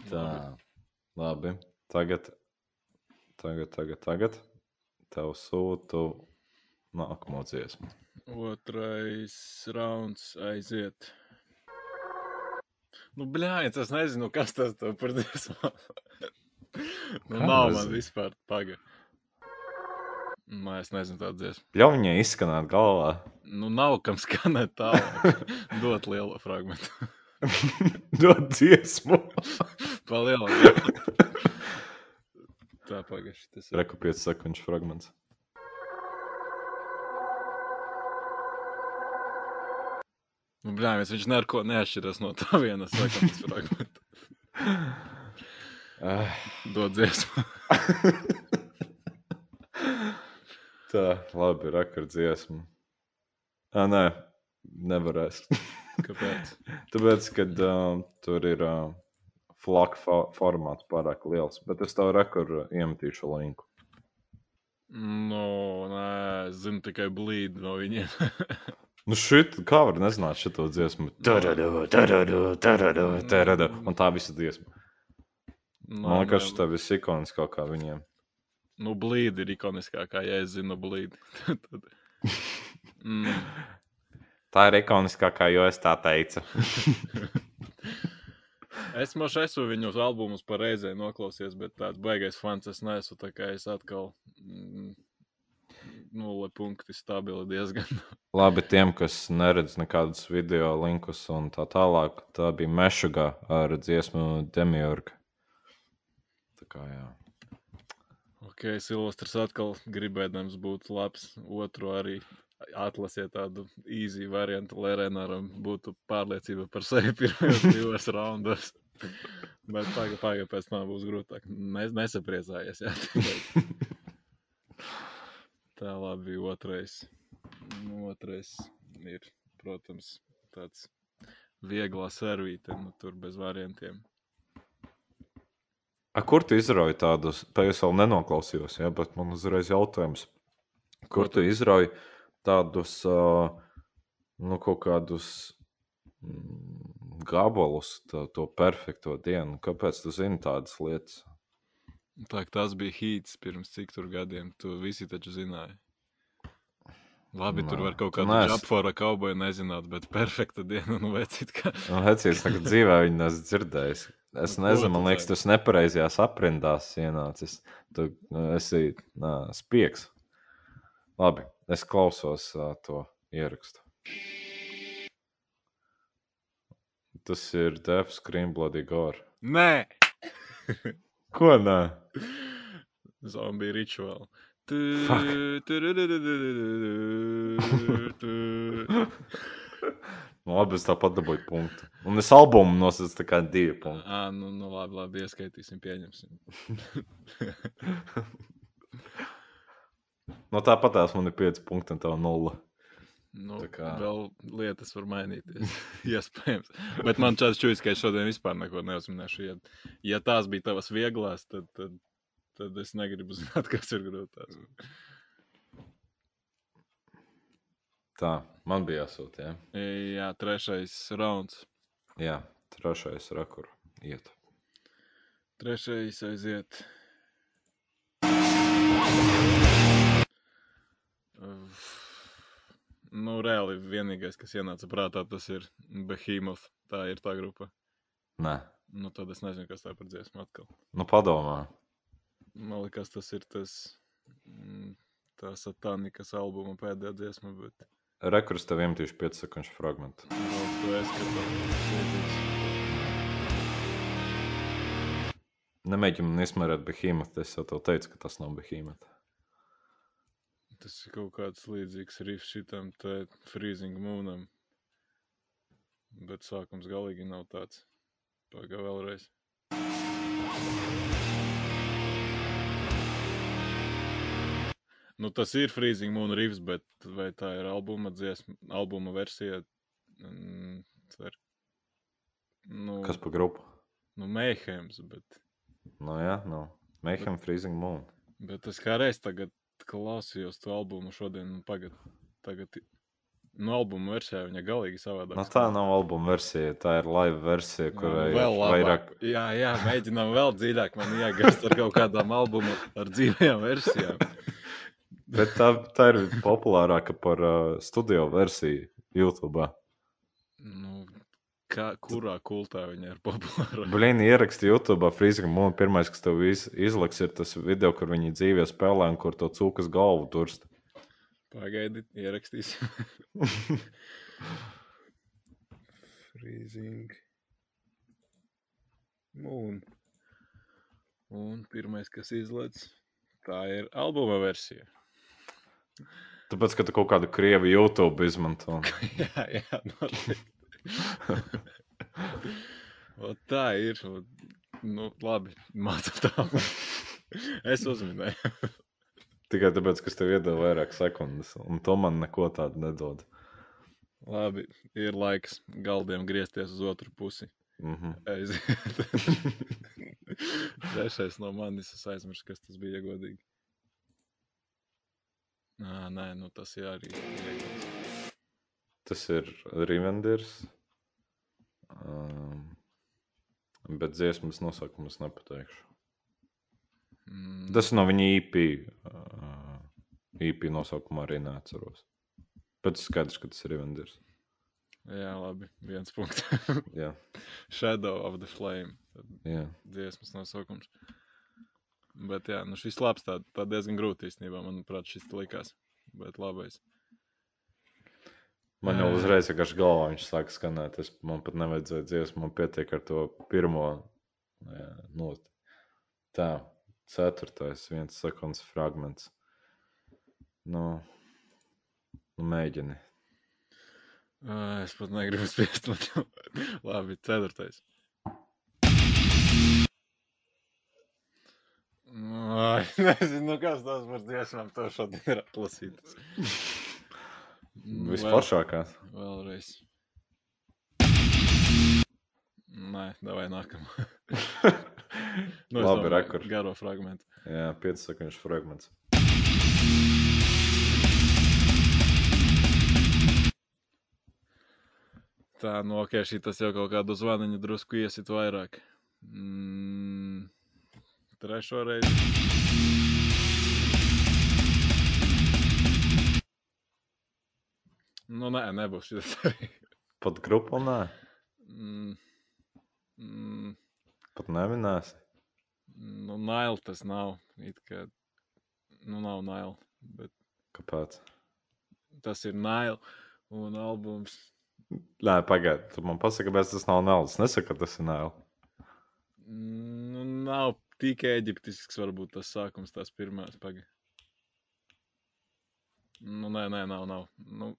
Tā, labi. Tagad, tagad, tagad, tagad. Tev sūtu nākamo dziesmu. Otrais rauns aiziet. Nu, bļājiet, es nezinu, kas tas par dziesmu. nu, nav man vispār pagaidi. Nē, es nezinu, tādu dziesmu. Ļauj viņai izskanēt galvā. Nu, nav kam skanēt tālāk. Dot lielo fragment. Dot dziesmu. Palielā. Tā pagaidi. Tas ir. Reku 5 sekundžu fragments. Nu, Brāļ, viņš neko neatšķiras no tā viena sekundes fragmenta. Dod dziesmu. Tā, labi, rekordziesma. Ah, nē, nevarēs. Kāpēc? Tāpēc, ka uh, tur ir uh, flaka formāts pārāk liels, bet es tev rekordu iemetīšu linku. Nu, nē, es zinu tikai blīdi no viņiem. nu, šit, kā var nezināt šo dziesmu? Taradu, taradu, taradu, taradu. Un tā visa dziesma. Man liekas, tā viss ikoniskā kā viņiem. Nu, blīdi ir ikoniskākā, ja es zinu blīdi. Mm. Tā ir ikoniskākā, jo es tā teicu. es mošu esmu viņu albumus pareizē noklausies, bet tāds baigais fans es neesmu. Tā kā es atkal mm, nulle punkti stabili diezgan. Labi, tiem, kas neredz nekādus video linkus un tā tālāk, tā bija Mešugā ar dziesmu Demiurga. Tā kā jā. Ok, Silvestris atkal gribēdams būt labs. Otru arī atlasiet tādu īsi variantu, lai Renāram būtu pārliecība par sevi pirmajos divos raundos. Bet pagaidi, pagaidi, pēc tam būs grūtāk. Nes, nesapriecājies. Jā, Tā labi, otrais. Otrais ir, protams, tāds vieglā servīte, nu, tur bez variantiem. A, kur tu izrauj tādus, tā es vēl nenoklausījos, ja, bet man uzreiz jautājums, kur tu izrauj tādus, nu, kaut kādus mm, gabalus, tā, to perfekto dienu? Kāpēc tu zini tādas lietas? Tā, tas bija hīts pirms cik tur gadiem, tu visi taču zināji. Labi, tur var kaut kādu apfora kauboju nezināt, bet perfekta diena, nu, vecīt kā. Nu, vecīt, tagad dzīvē viņi nes dzirdējis. Es nu, nezinu, man liekas, tas nepareizajās aprindās ienācis. Tu nu, esi nā, spiegs. Labi, es klausos uh, to ierakstu. Tas ir Devs Greenbloody Gore. Nē! Ko nē? Zombiju rituāli. Nu, labi, es tāpat dabūju punktu. Un es albumu nosaucu tā kā divi punkti. À, nu, nu labi, labi, ieskaitīsim, pieņemsim. no tāpat tās man ir pieci punkti un tev nulle. Nu, kā... Vēl lietas var mainīties. Iespējams. Bet man šāds čūlis, ka es šodien vispār neko neuzminēšu. Ja, ja tās bija tavas vieglās, tad, tad, tad es negribu zināt, kas ir grūtās. Tā, man bija jāsūta. Ja? Jā, trešais rauns. Jā, trešais rakur iet. Trešais aiziet. Nu, reāli vienīgais, kas ienāca prātā, tas ir Behemoth. Tā ir tā grupa. Nē. Nu, tad es nezinu, kas tā par dziesmu atkal. Nu, padomā. Man liekas, tas ir tas mm, tā satanikas albuma pēdējā dziesma, bet Rekurs tev iemetīšu 5 sekundžu fragment. Nemēģinu man izmērēt behemoth, es jau tev teicu, ka tas nav behemoth. Tas ir kaut kāds līdzīgs rifs šitam te freezing moonam. Bet sākums galīgi nav tāds. Pagaidām vēlreiz. Nu, tas ir Freezing Moon Rivs, bet vai tā ir albuma dziesma, albuma versija? Mm, cer. Nu, Kas pa grupu? nu, Mayhems, bet, Nu, jā, nu. Mayhem Freezing Moon. bet es kā reiz tagad klausījos to albumu šodien, pagad, tagad, nu, albuma versijā viņa galīgi savādāk. Nu, tā nav albuma versija, tā ir live versija, kurai ir vairāk. Jā, jā, mēģinām vēl dziļāk man iegāzt ar kaut kādām albumu ar dzīvajām versijām. Bet tā, tā ir populārāka par uh, studio versiju YouTube. Nu, kā, kurā kultā viņa ir populāra? Blīni ieraksti YouTube, Freezing Moon. Pirmais, kas tev iz, izliks, ir tas video, kur viņi dzīvē spēlē un kur to cūkas galvu turst. Pagaidi, ierakstīsim. Freezing. Moon. Un pirmais, kas izlaiž, tā ir albuma versija. Tāpēc, ka tu kaut kādu krievu YouTube izmanto. jā, jā, noteikti. Tā ir. Nu, labi, mācīt tālāk. es uzminēju. Tikai tāpēc, ka es tev iedevu vairāk sekundes, un to man neko tādu nedod. Labi, ir laiks galdiem griezties uz otru pusi. Mm -hmm. Trešais no manis, es aizmirsu, kas tas bija godīgi. Nā, nē, nu tas ir arī. iegods. Tas ir Rivenders. Um, bet dziesmas nosaukumu es nepateikšu. Mm, Tas no viņa IP. Uh, IP nosaukumu arī neatceros. Bet skaidrs, ka tas ir Rivenders. Jā, labi, viens punkts. Jā, Shadow of the Flame. Tad jā. dziesmas nosaukums. Bet, jā, nu šis labs, tā, tā diezgan grūti īstenībā, manuprāt, šis likās. Bet labais. Man jau uzreiz vienkārši galvā viņš sāka skanēt. Es, man pat nevajadzēja dziesmu, man pietiek ar to pirmo jā, noti. Tā, ceturtais, viens sekundes fragments. Nu, nu mēģini. Es pat negribu spiest. man- Labi, ceturtais. Ai, nezinu, kas tas par dziesmām to šodien ir atlasītas. Nu, vēl- Visforšākās. Vēlreiz. Nē, davai nākamā. Nu, Labi, rekord. Garo fragment. Jā, 5 sekundžu fragments. Tā, nu, ok, šī tas jau kaut kādu zvaniņu drusku iesit vairāk. Mm, trešo reizi. Nu, nē, nebūs šis arī. Pat grupu nē, Mm, mm, pat neminēsi. nu, Nail tas nav. It kā, nu, nav Nail, bet Kāpēc? tas ir Nail un albums. Nē, pagaidi, tu man pasaki, kāpēc tas nav naudas. Es nesaku, ka tas ir naudas. Nu, nav tik eģiptisks, varbūt tas sākums, tās pirmās pagaidi. Nu, nē, nē, nav. nav. Nu,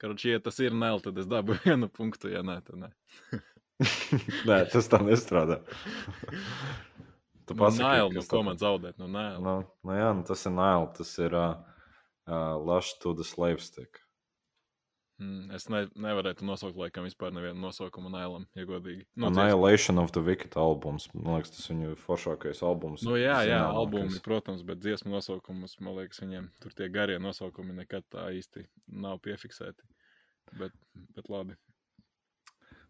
Karoči, ja tas ir nēl, tad es dabūju vienu punktu, ja nē, tad nē. Nē, tas tā nestrādā. Tu pasaki, nēl, nu, ko man zaudēt? Nu, nē, Nu, nu jā, nu, tas ir naudas. Tas ir uh, uh, Lush to the Slave Stick. Mm, es ne, nevarētu nosaukt, laikam, vispār nevienu nosaukumu nēlam, ja godīgi. Nu. Annihilation of the Wicked albums. Man liekas, tas viņu foršākais albums. Nu, jā, jā, zināmākais. albumi, protams, bet dziesmu nosaukumus, man liekas, viņiem tur tie garie nosaukumi nekad tā īsti nav piefiksēti. Bet, bet labi.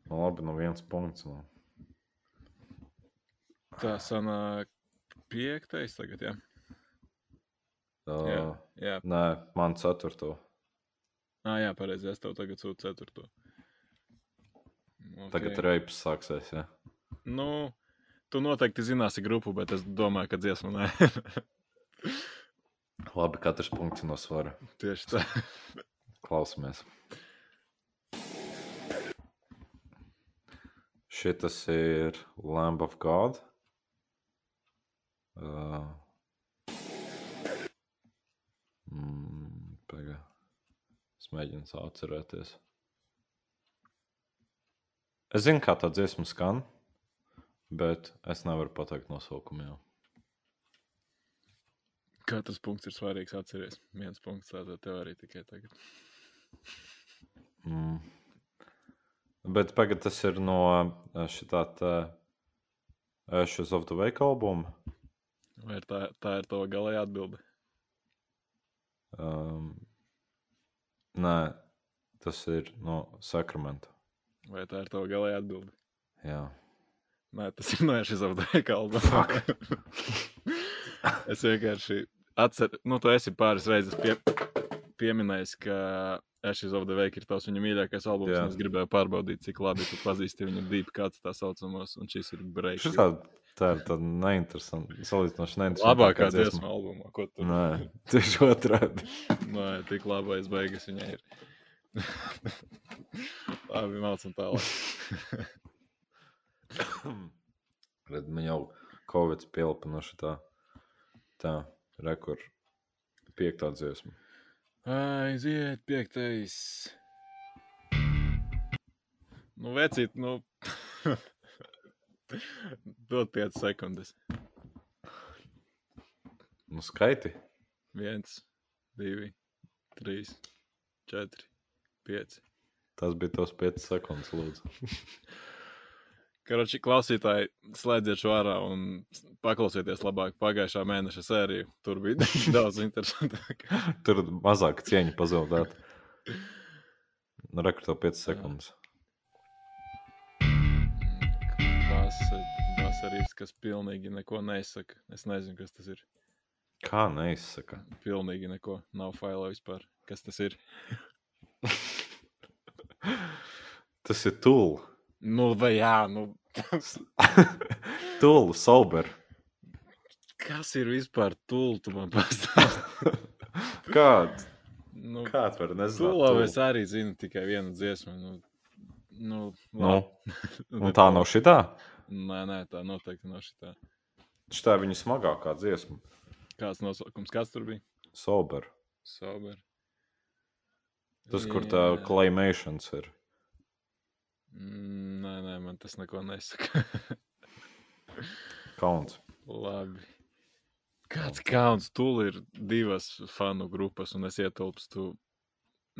Nu, labi, nu viens punkts. Nu. Tā sanāk piektais tagad, jā. Uh, Jā, jā. Nē, man ceturto. Ah, jā, pareizi. Es tev tagad sūtu ceturto. Okay. Tagad reips sāksies. Ja? Nu, tu noteikti zināsi grupu, bet es domāju, ka dziesmu nē. Labi, katrs punkts no svara. Tieši tā. Klausamies. Šis ir Lamb of God. Uh, mm, Pagaidām. Es mēģinu tā atcerēties. Es zinu, kā tā dziesma skan. bet es nevaru pateikt nosaukumu. Jau. Katrs punkts ir svarīgs. Atcerieties, viens punkts tātad tev arī tikai tagad. Mm. Bet pagaid, tas ir no šitā tā Ashes of the Wake albuma. Vai tā, tā ir tava galējā atbilde? Um, nē, tas ir no Sakramenta. Vai tā ir tava galējā atbilde? Jā. Nē, tas ir no Wake albuma. es vienkārši atceros, nu, tu esi pāris reizes pie, pieminējis, ka Ashes of the Wake ir tavs viņa mīļākais albums. Jā. Es gribēju pārbaudīt, cik labi tu pazīsti viņa deep, kāds tā saucamos, un šis ir break. Šitā, tā ir tāda neinteresanta. Salīdzinoši neinteresanta. Labākā dziesma albumā, ko tu. Nē, tieši otrādi. Nē, tik labais beigas viņai ir. Labi, mācam tālāk. Redz, man jau Covid pielpa no šitā. Tā, rekur. Piektā dziesma. Aiziet, piektais. Nu, vecīt, nu. Dod 5 sekundes. Nu, skaiti. 1, 2, 3, 4, 5. Tas bija tos 5 sekundes, lūdzu. Karoči, klausītāji, slēdziet šo ārā un paklausieties labāk pagājušā mēneša sēriju. Tur bija daudz interesantāk. Tur mazāk cieņa pazaudēt. Nu, rekur tev 5 sekundes. Vasarīs, kas pilnīgi neko neizsaka. Es nezinu, kas tas ir. Kā neizsaka? Pilnīgi neko. Nav faila vispār. Kas tas ir? Tas ir tūl. Nu, vai jā, nu. tūl, sober. Kas ir vispār tūl, tu man pastāsti? Kāds? nu, Kāds var nezināt? Tūlā tūl? es arī zinu tikai vienu dziesmu. Nu, nu, Nu, un tā nav šitā? Nē, nē, tā noteikti nav šitā. Šitā ir viņa smagākā dziesma. Kāds nosaukums, kas tur bija? Sober. Sober. Tas, kur tā Jā. claimations ir. Mm, Nē, nē, man tas neko nesaka. Kauns. Labi. Kāds kauns? Tur ir divas fanu grupas, un es ietilpstu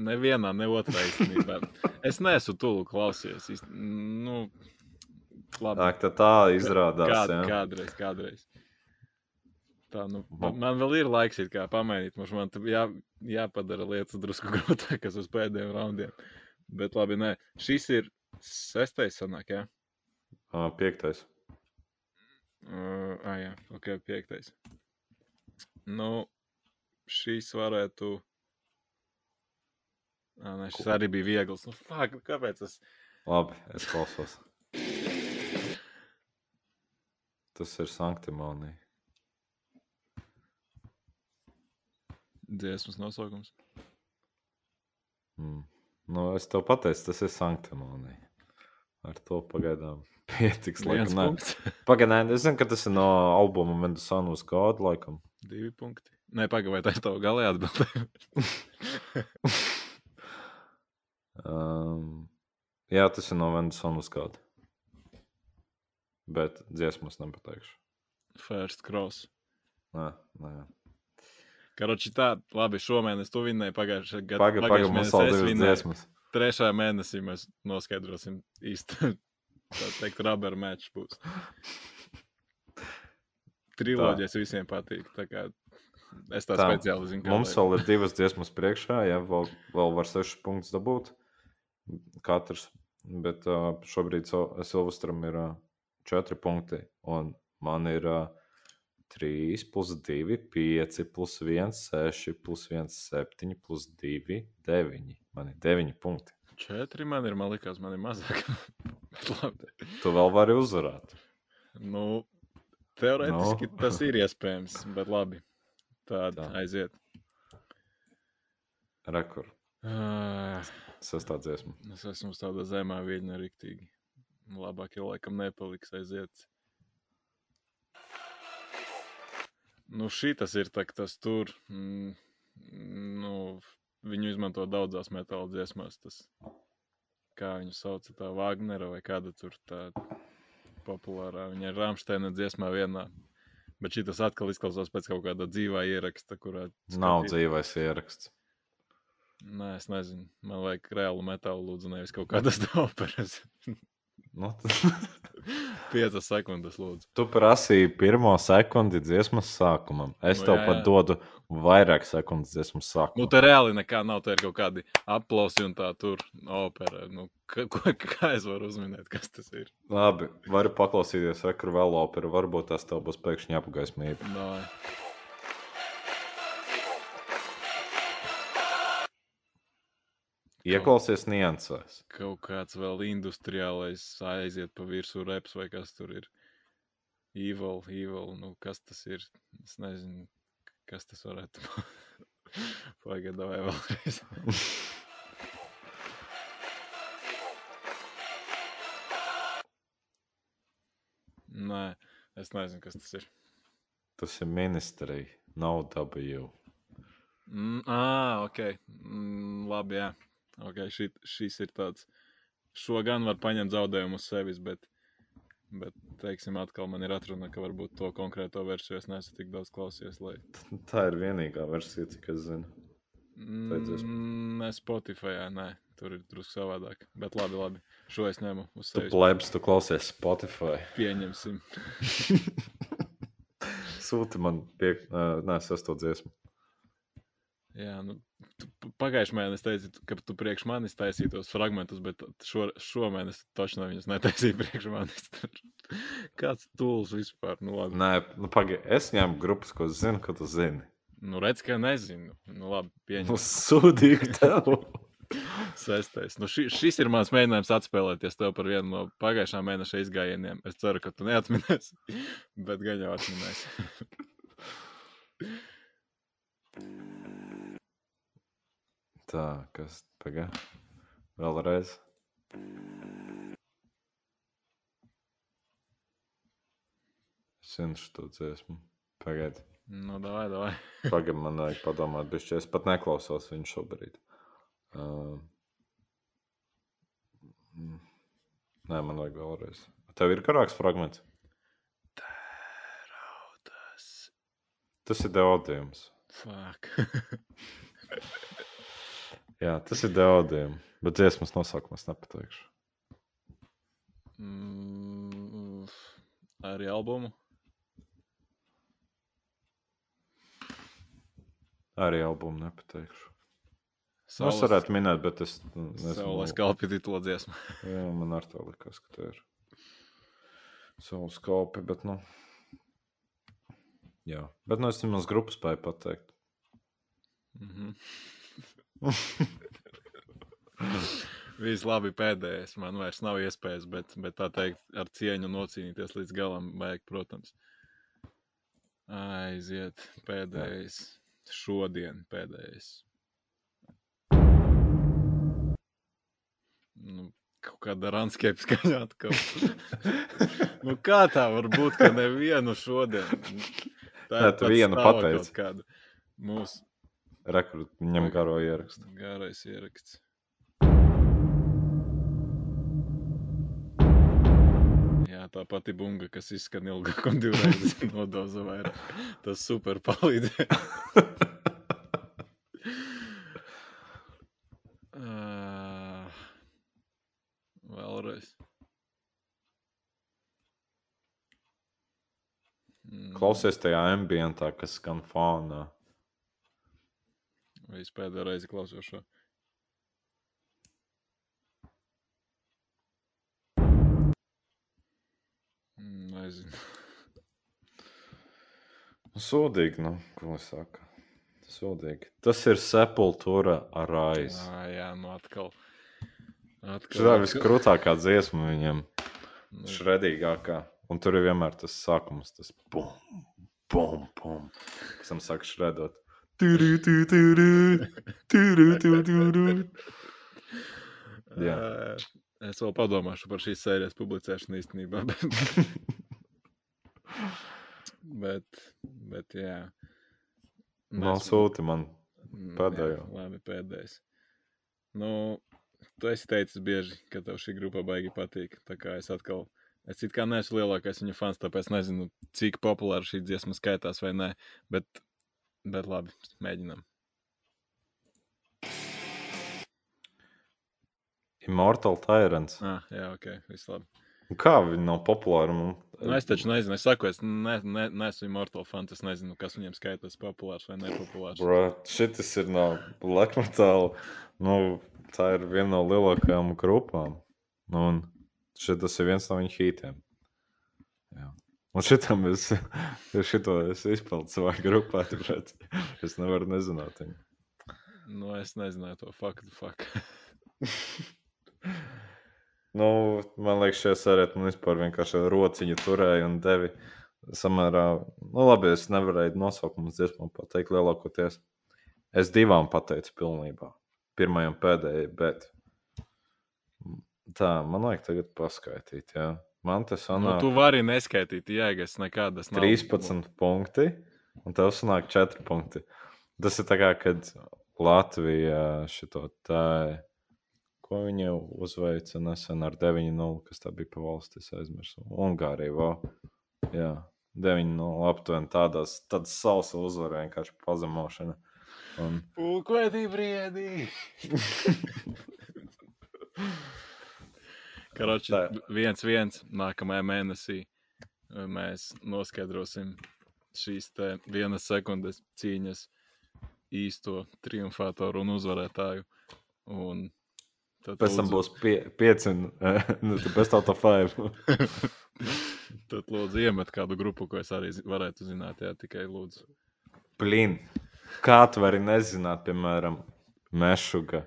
nevienā, ne otrā īstenībā. Es neesmu tulu klausies. īst- Nu, labi. Tā, tā, tā izrādās. Kād, jā. kādreiz, kādreiz. Tā, nu, Man- vēl ir laiks, it kā pamainīt. Mums man jā, jāpadara lietas drusku grūtākas uz pēdējiem raundiem. Bet labi, nē. Šis ir sestais sanāk, jā? Ā, Piektais. Uh, ah, jā, ok, piektais. Nu, šīs varētu. Ah, nē, šis arī bija viegls. Nu, fuck, kāpēc tas? Labi, es klausos. Tas ir sanktimonija. Dziesmas nosaukums. Mm. Nu, es tev pateicu, tas ir sanktimonija. Ar to pagaidām pietiks. Pagaidām, es zinu, ka tas ir no albuma Mendusānu uz kādu laikam. Divi punkti. Nē, pagaidi, vai tā ir tava galējā atbildē? Um, jā, tas ir no Mendusānu uz kādu. Bet dziesmas nepateikšu. First cross. Nē, nē. Karoči tā, labi, šomēnes tu vinnēji pagājušajā gadā. Pagaidām, pagaidām, mums vēl divas dziesmas. Trešajā mēnesī mēs noskaidrosim īsti, tā teikt, rubber match būs. Triloģijas visiem patīk. Tā kā es tā, Tā, speciāli zinu, Mums lai- vēl ir divas dziesmas priekšā, ja vēl, vēl var sešus punktus dabūt. Katrs. Bet uh, šobrīd Sil- Silvestram ir uh, četri punkti, un man ir uh, 3, plus 2, 5, plus 1, 6, plus 1, 7, plus 2, 9. Man ir 9 punkti. Četri man ir, man liekas, man ir mazāk. Tu vēl vari uzvarēt. Nu, teorētiski Nu. tas ir iespējams, bet labi. Tāda Tā. aiziet. Rekord. Uh, Sestā dziesma. es esmu uz tāda zemā viļņa riktīgi. Labāk jau laikam nepaliks aiziet. Nu, šī tas ir tā, tas tur. Mm, nu, viņu izmanto daudzās metāla dziesmās. Tas, kā viņu sauc, tā Wagnera vai kāda tur tā. populārā. Viņa ir Rāmsteina dziesmā vienā. Bet šis atkal izklausās pēc kaut kāda dzīvā ieraksta, kurā. Nav dzīvais ieraksts. Nē, es nezinu. Man vajag reālu metālu, lūdzu, nevis kaut kādas operas. Nu, Piecas sekundes, lūdzu. tu prasīji pirmo sekundi dziesmas sākumam. Es Nu, tev jā, pat jā. dodu vairāk sekundes dziesmas Nu, sākumam. tā reāli nekā nav. Tur ir kaut kādi aplausi un tā tur opera. Nu, ka, ko, kā es varu uzminēt, kas tas ir? Labi, varu paklausīties ekru vēl operu. Varbūt tas tev būs pēkšņi apgaismība. Nā. Ieklausies niansēs. Kaut kāds vēl industriālais aiziet pa virsmu reps vai kas tur ir. Evil, evil, nu kas tas ir? Es nezinu, kas tas varētu būt. Pagaidā vai vēlreiz. Nē, es nezinu, kas tas ir. Tas ir ministrija, nav W. Mm, ah, ok. Mm, labi, jā. Okay, šī, šis ir tāds. Šo gan var paņemt zaudējumu uz sevis, bet, bet teiksim, atkal man ir atruna, ka varbūt to konkrēto versiju es neesmu tik daudz klausies. Lai... Tā ir vienīgā versija, cik es zinu. Mm, ne Spotify, nē, tur ir drusku savādāk. Bet labi, labi. Šo es ņemu uz Tu sevis. plēbs, tu klausies Spotify. Pieņemsim. Sūti man pie, nē, sesto dziesmu. Jā, nu, pagājušajā mēnesī teici, tu- ka tu priekš manis taisīji tos fragmentus, bet šo, šomēnes taču viņus netaisīji priekš manis. Kāds tūls vispār? Nu, labi. Nē, nu, pagaidi, es ņēmu grupas, ko zinu, ka tu zini. Nu, redz, ka nezinu. Nu, labi, Nu, pieņem. sūdīgi tev. Sestais. Nu, ši, šis ir mans mēģinājums atspēlēties tev par vienu no pagājušā mēneša izgājieniem. Es ceru, ka tu neatminēsi, bet gan jau atminēsi. Tā, kas pagaidi? Vēlreiz. Es zinu šo dziesmu. Pagaidi. Nu, davai, davai. Pagaidi, man vajag padomāt, bet es pat neklausos viņu šobrīd. Uh, nē, man vajag vēlreiz. Tev ir garāks fragments. Raudas. Tas ir deodījums. Fuck. Jā, tas ir deodījums. Bet dziesmas nosaukumu es nepateikšu. mm, arī albumu. Arī albumu nepateikšu. Es Saules- varētu minēt, bet es nu, Saules nezinu. kalpi titula dziesma. Jā, man ar tā likās, ka tā ir savs kalpi, bet, nu. Jā, bet nu es vismaz grupu spēju pateikt. Mhm. Viss labi pēdējais. Man vairs nav iespējas, bet, bet tā teikt, ar cieņu nocīnīties līdz galam vajag, protams. Aiziet, pēdējais. Šodien pēdējais. Nu, kaut kāda ranskēpa skaņā atkal. nu, kā tā var būt, ka nevienu šodien? Tā Nē, tu vienu pateici. Kāda. Mūsu Rekrut, ņem garo ierakstu. garais ieraksts. Jā, tā pati bunga, kas izskan ilgāk un divreiz nodoza vairāk. Tas super palīdzēja. Ā, Vēlreiz. Klausies tajā ambientā, kas skan fonā. Es pēdējo reizi klausos šo? Nezinu. Sūdīgi, nu, ko es saku. Sūdīgi. Tas ir sepultūra ar aiz. Ah, jā, nu atkal. atkal ir viskrūtākā dziesma viņam, Nu, šredīgākā. Un tur ir vienmēr tas sākums, tas bum, bum, bum. Pēc tam sāk šredot. Turu, tu, turu. Jā. Es vēl padomāšu par šīs sērijas publicēšanu īstenībā. Bet, bet, bet jā. Man Nesmu- sūti man. Pēdējo. Jā, labi, pēdējais. Nu, tu esi teicis bieži, ka tev šī grupa baigi patīk. Tā kā es atkal Es it kā neesmu lielākais viņa fans, tāpēc nezinu, cik populāra šī dziesma skaitās vai nē. Bet, bet labi, mēģinām. Immortal Tyrants. Ah, jā, ok, viss labi. Kā viņi nav populāri? Man... Nu, es taču nezinu, es saku, es ne, ne, neesmu Immortal fans. Es nezinu, kas viņiem skaitās populārs vai nepopulārs. Bro, šis ir no Black Metal. Nu, tā ir viena no lielākajām grupām. Nu, un šis ir viens no viņu hītiem. Un šitam es, šito es izpildu savā grupā, tāpēc es nevaru nezināt viņu. Nu, es nezināju to faktu. Fuck. nu, man liekas, šajā sērijā man vispār vienkārši rociņu turēja un devi samērā. Nu, labi, es nevarēju nosaukumus dziesmām pateikt lielākoties. Es divām pateicu pilnībā. Pirmajam pēdējai, bet tā, man vajag tagad paskaidrot. Jā. Man tas Nu, sanāk tu vari neskaitīt, jēgas nekādas. nav. 13 punkti, un tev sanāk 4 punkti. Tas ir tā kā, kad Latvija šito tā, ko viņa uzveica nesen ar 9-0, kas tā bija pa valsts, es aizmirsu. Ungārija, vēl. Jā, 9-0 aptuveni tādās, tādas salsa uzvara vienkārši pazemošana. Un, Pulkvedī briedī! Karoči, viens, viens nākamajā mēnesī eh, mēs noskaidrosim šīs vienas sekundes cīņas īsto triumfātoru un uzvarētāju. Un tad pēc tam būs pie, 5, nu, best out of 5. Tad lūdzu iemet kādu grupu, ko es arī varētu zināt. Jā, tikai lūdzu. Plīn. Kā tu vari nezināt, piemēram, Mešuga?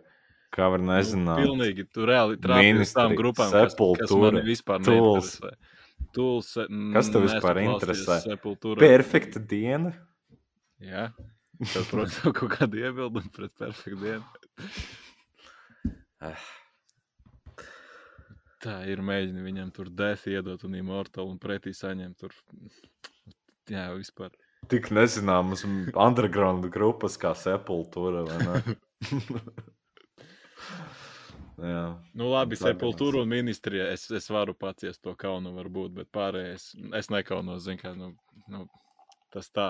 Kā var nezināt? Nu, pilnīgi, tu reāli trāpīji uz tām grupām, kas, kas Sepultura, man vispār Tools. neinteresē. Tools, Kas tev vispār interesē? Sepultūra. Perfekta diena. Jā, tev, protams, tev kaut kāda iebilduma pret perfektu dienu. Eh. Tā ir mēģini viņam tur death iedot un immortal un pretī saņemt tur. Jā, vispār. Tik nezināmas underground grupas kā Sepultura. vai ne? Jā, Nu, labi, sepultūra un ministrija. Es, es varu paciest to kaunu, varbūt, bet pārējais es nekaunos. Zin, kā, nu, nu, tas tā.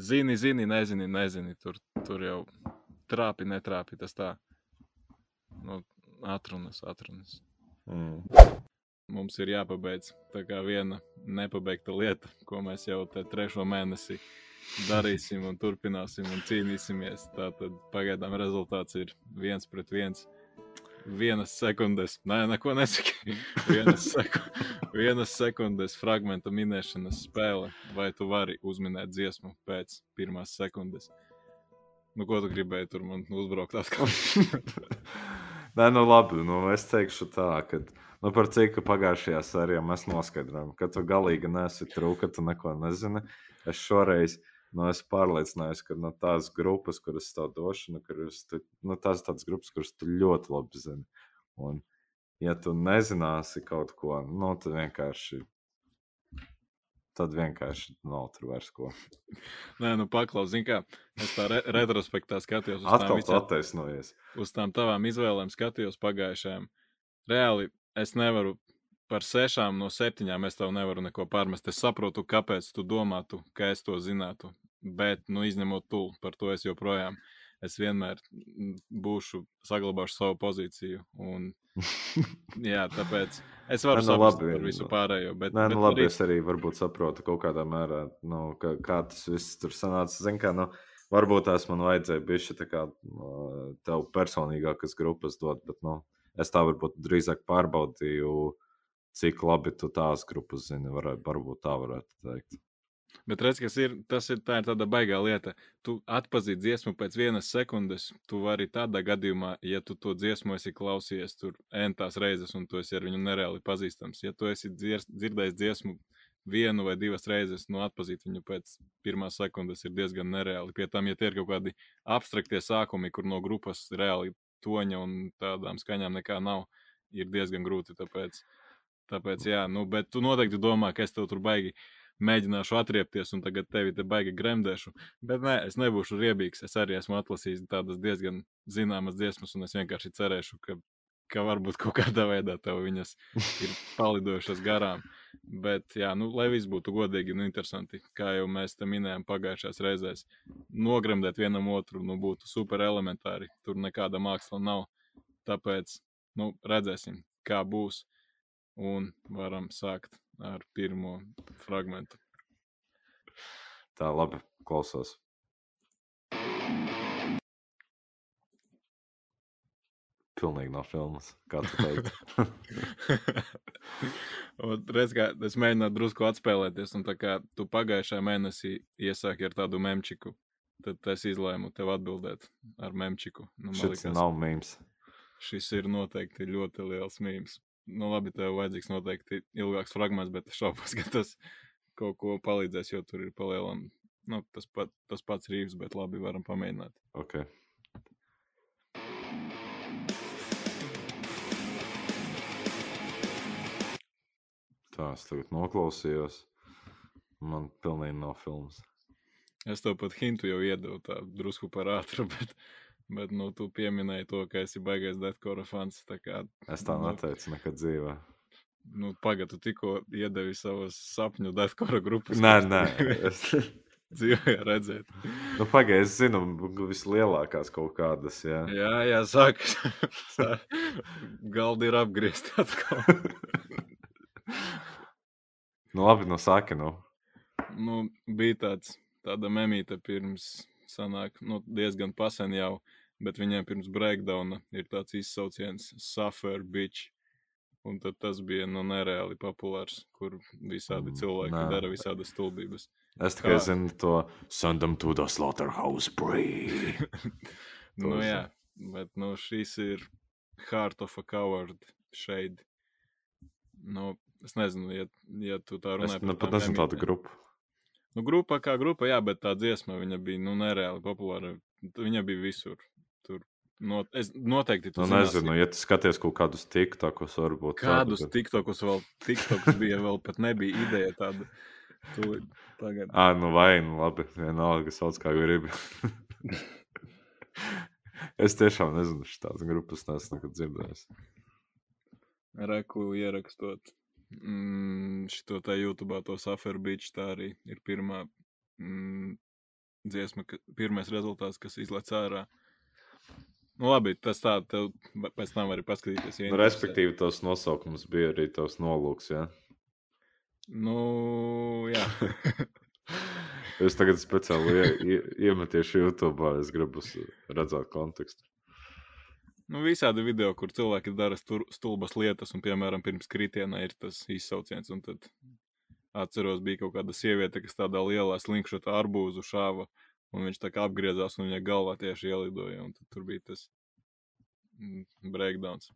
Zini, zini, nezini, nezini. Tur, tur jau trāpi, netrāpi. Tas tā. Nu, atrunas, atrunas. mm. Mums ir jāpabeidz tā kā viena nepabeigta lieta, ko mēs jau te trešo mēnesi darīsim un turpināsim un cīnīsimies. Tātad pagaidām rezultāts ir viens pret viens. Vienas sekundes, nē, neko nesaki. Vienas, seku, vienas sekundes fragmenta minēšanas spēle. Vai tu vari uzminēt dziesmu pēc pirmās sekundes? Nu, ko tu gribēji tur man uzbraukt atkal? Nē, nu labi. Nu, es teikšu tā, ka nu, par cik pagājušajā sērijā mēs noskaidrojām, ka tu galīgi nesi trūka, tu neko nezini. Es šoreiz nu, esmu pārliecinājies, ka no tās grupas, kuras tev došu, nu, tu, nu, tās ir tādas grupas, kuras tu ļoti labi zini. Un, ja tu nezināsi kaut ko, nu, tad vienkārši. Tad vienkārši nav tur vairs ko. Nē, nu paklaus, zini kā, es tā re retrospektā skatījos uz tām Atkal visām, attaisnojies. uz tām tavām izvēlēm, skatījos pagājušajām. Reāli es nevaru par sešām no septiņām, es tev nevaru neko pārmest. Es saprotu, kāpēc tu domātu, ka es to zinātu. Bet, nu, izņemot tu, par to es joprojām. Es vienmēr būšu, saglabāšu savu pozīciju. Un, jā, tāpēc es varu nu, saprast labi, par visu nu, pārējo. Bet, Nē, bet nu, labi, arī- es arī varbūt saprotu kaut kādā mērā, nu, ka, kā tas viss tur sanāca. Zin, kā, nu, varbūt tās man vajadzēja bišķi tā kā tev personīgākas grupas dot, bet nu, es tā varbūt drīzāk pārbaudīju, cik labi tu tās grupas zini. Varētu, varbūt tā varētu teikt. Bet redz, kas ir, tas ir, tā ir tāda baigā lieta. Tu atpazīt dziesmu pēc vienas sekundes. Tu vari tādā gadījumā, ja tu to dziesmu esi klausījies tur entās reizes, un tu esi ar viņu nereāli pazīstams. Ja tu esi dziers, dzirdējis dziesmu vienu vai divas reizes, nu atpazīt viņu pēc pirmās sekundes ir diezgan nereāli. Pie tam, ja tie ir kaut kādi abstraktie sākumi, kur no grupas reāli toņa un tādām skaņām nekā nav, ir diezgan grūti. Tāpēc, tāpēc jā, nu, bet tu noteikti domā, ka es tev tur baigi mēģināšu atriepties, un tagad tevi te baigi gremdēšu. Bet nē, es nebūšu riebīgs. Es arī esmu atlasījis tādas diezgan zināmas dziesmas, un es vienkārši cerēšu, ka, ka varbūt kaut kādā veidā tev viņas ir palidojušas garām. Bet, jā, nu, lai viss būtu godīgi un interesanti, kā jau mēs te minējām pagājušās reizēs, nogremdēt vienam otru nu, būtu super elementāri. Tur nekāda māksla nav. Tāpēc nu, redzēsim, kā būs. Un varam sākt ar pirmo fragment. Tā labi klausos. Pilnīgi no filmas. Kā tu teici? Reiz, kā es mēģināju drusku atspēlēties, un tā kā tu pagājušajā mēnesī iesāki ar tādu memčiku, tad es izlēmu tev atbildēt ar memčiku. Nu, Šis likās, nav mīms. Šis ir noteikti ļoti liels mīms. Nu, labi, tev vajadzīgs noteikti ilgāks fragments, bet es šaubos, ka tas kaut ko palīdzēs, jo tur ir palielam. Nu, tas, pat, tas pats rīvs, bet labi, varam pamēģināt. Okay. Tā, es tagad noklausījos. Man pilnīgi nav filmas. Es tev pat hintu jau iedevu, tā drusku par ātru, bet, bet nu, tu pieminēji to, ka esi baigais Deathcore fans. Kā, es tā nu, neteicu nekad dzīvē. Nu, Pagaidu, tu tikko iedevi savas sapņu Deathcore grupas. Nē, nē. Es... dzīvē redzēt. Nu, Pagaidiet, es zinu, vislielākās kaut kādas. Jā, jā, jā sākas. Galdi ir apgriezti atkal. Nu, labi, no sāka. Nu. Nu, bija tāds, tāda memīte pirms sanāk, nu, diezgan pasen jau, bet viņiem pirms breakdowna ir tāds izsauciens Suffer Bitch. Un tad tas bija nu, nereāli populārs, kur visādi mm, cilvēki Nā. dara visādas stulbības. Es tikai Kā... zinu to Send them to the slaughterhouse brī. nu, jā, bet nu, šis ir Heart of a Coward šeit. Nu, Es nezinu, ja, ja tu tā runā par nu, pat nezinu tādu grupu. Nu, grupa kā grupa, jā, bet tā dziesma viņa bija nu, nereāli populāra. Viņa bija visur. Not, es noteikti tu nu, nezinu, ja tu skaties kaut kādus tiktokus, varbūt. Kādus tādu, tiktokus vēl, tiktokus bija vēl pat nebija ideja tāda. Tūlīt, tagad. Ā, nu vai, nu labi, vienalga sauc kā gribi. es tiešām nezinu, šādas grupas neesmu nekad dzirdējis. Reku ierakstot mm, šo tā YouTube, to Safari Beach, tā arī ir pirmā mm, dziesma, ka, pirmais rezultāts, kas izlaiž ārā. Nu, labi, tas tā, tev pēc tam arī paskatīties. Ja nu, respektīvi, tos nosaukums bija arī tavs nolūks, jā? Nu, jā. es tagad speciāli ie, ie, iemetiešu YouTube, es gribu redzēt kontekstu. Nu, visādi video, kur cilvēki dara stulbas lietas, un, piemēram, pirms kritienā ir tas izsauciens. Un tad atceros, bija kaut kāda sieviete, kas tādā lielā slinkšotā arbūzu šāva, un viņš tā kā apgriezās, un viņa galvā tieši ielidoja. Tur bija tas mm, breakdowns.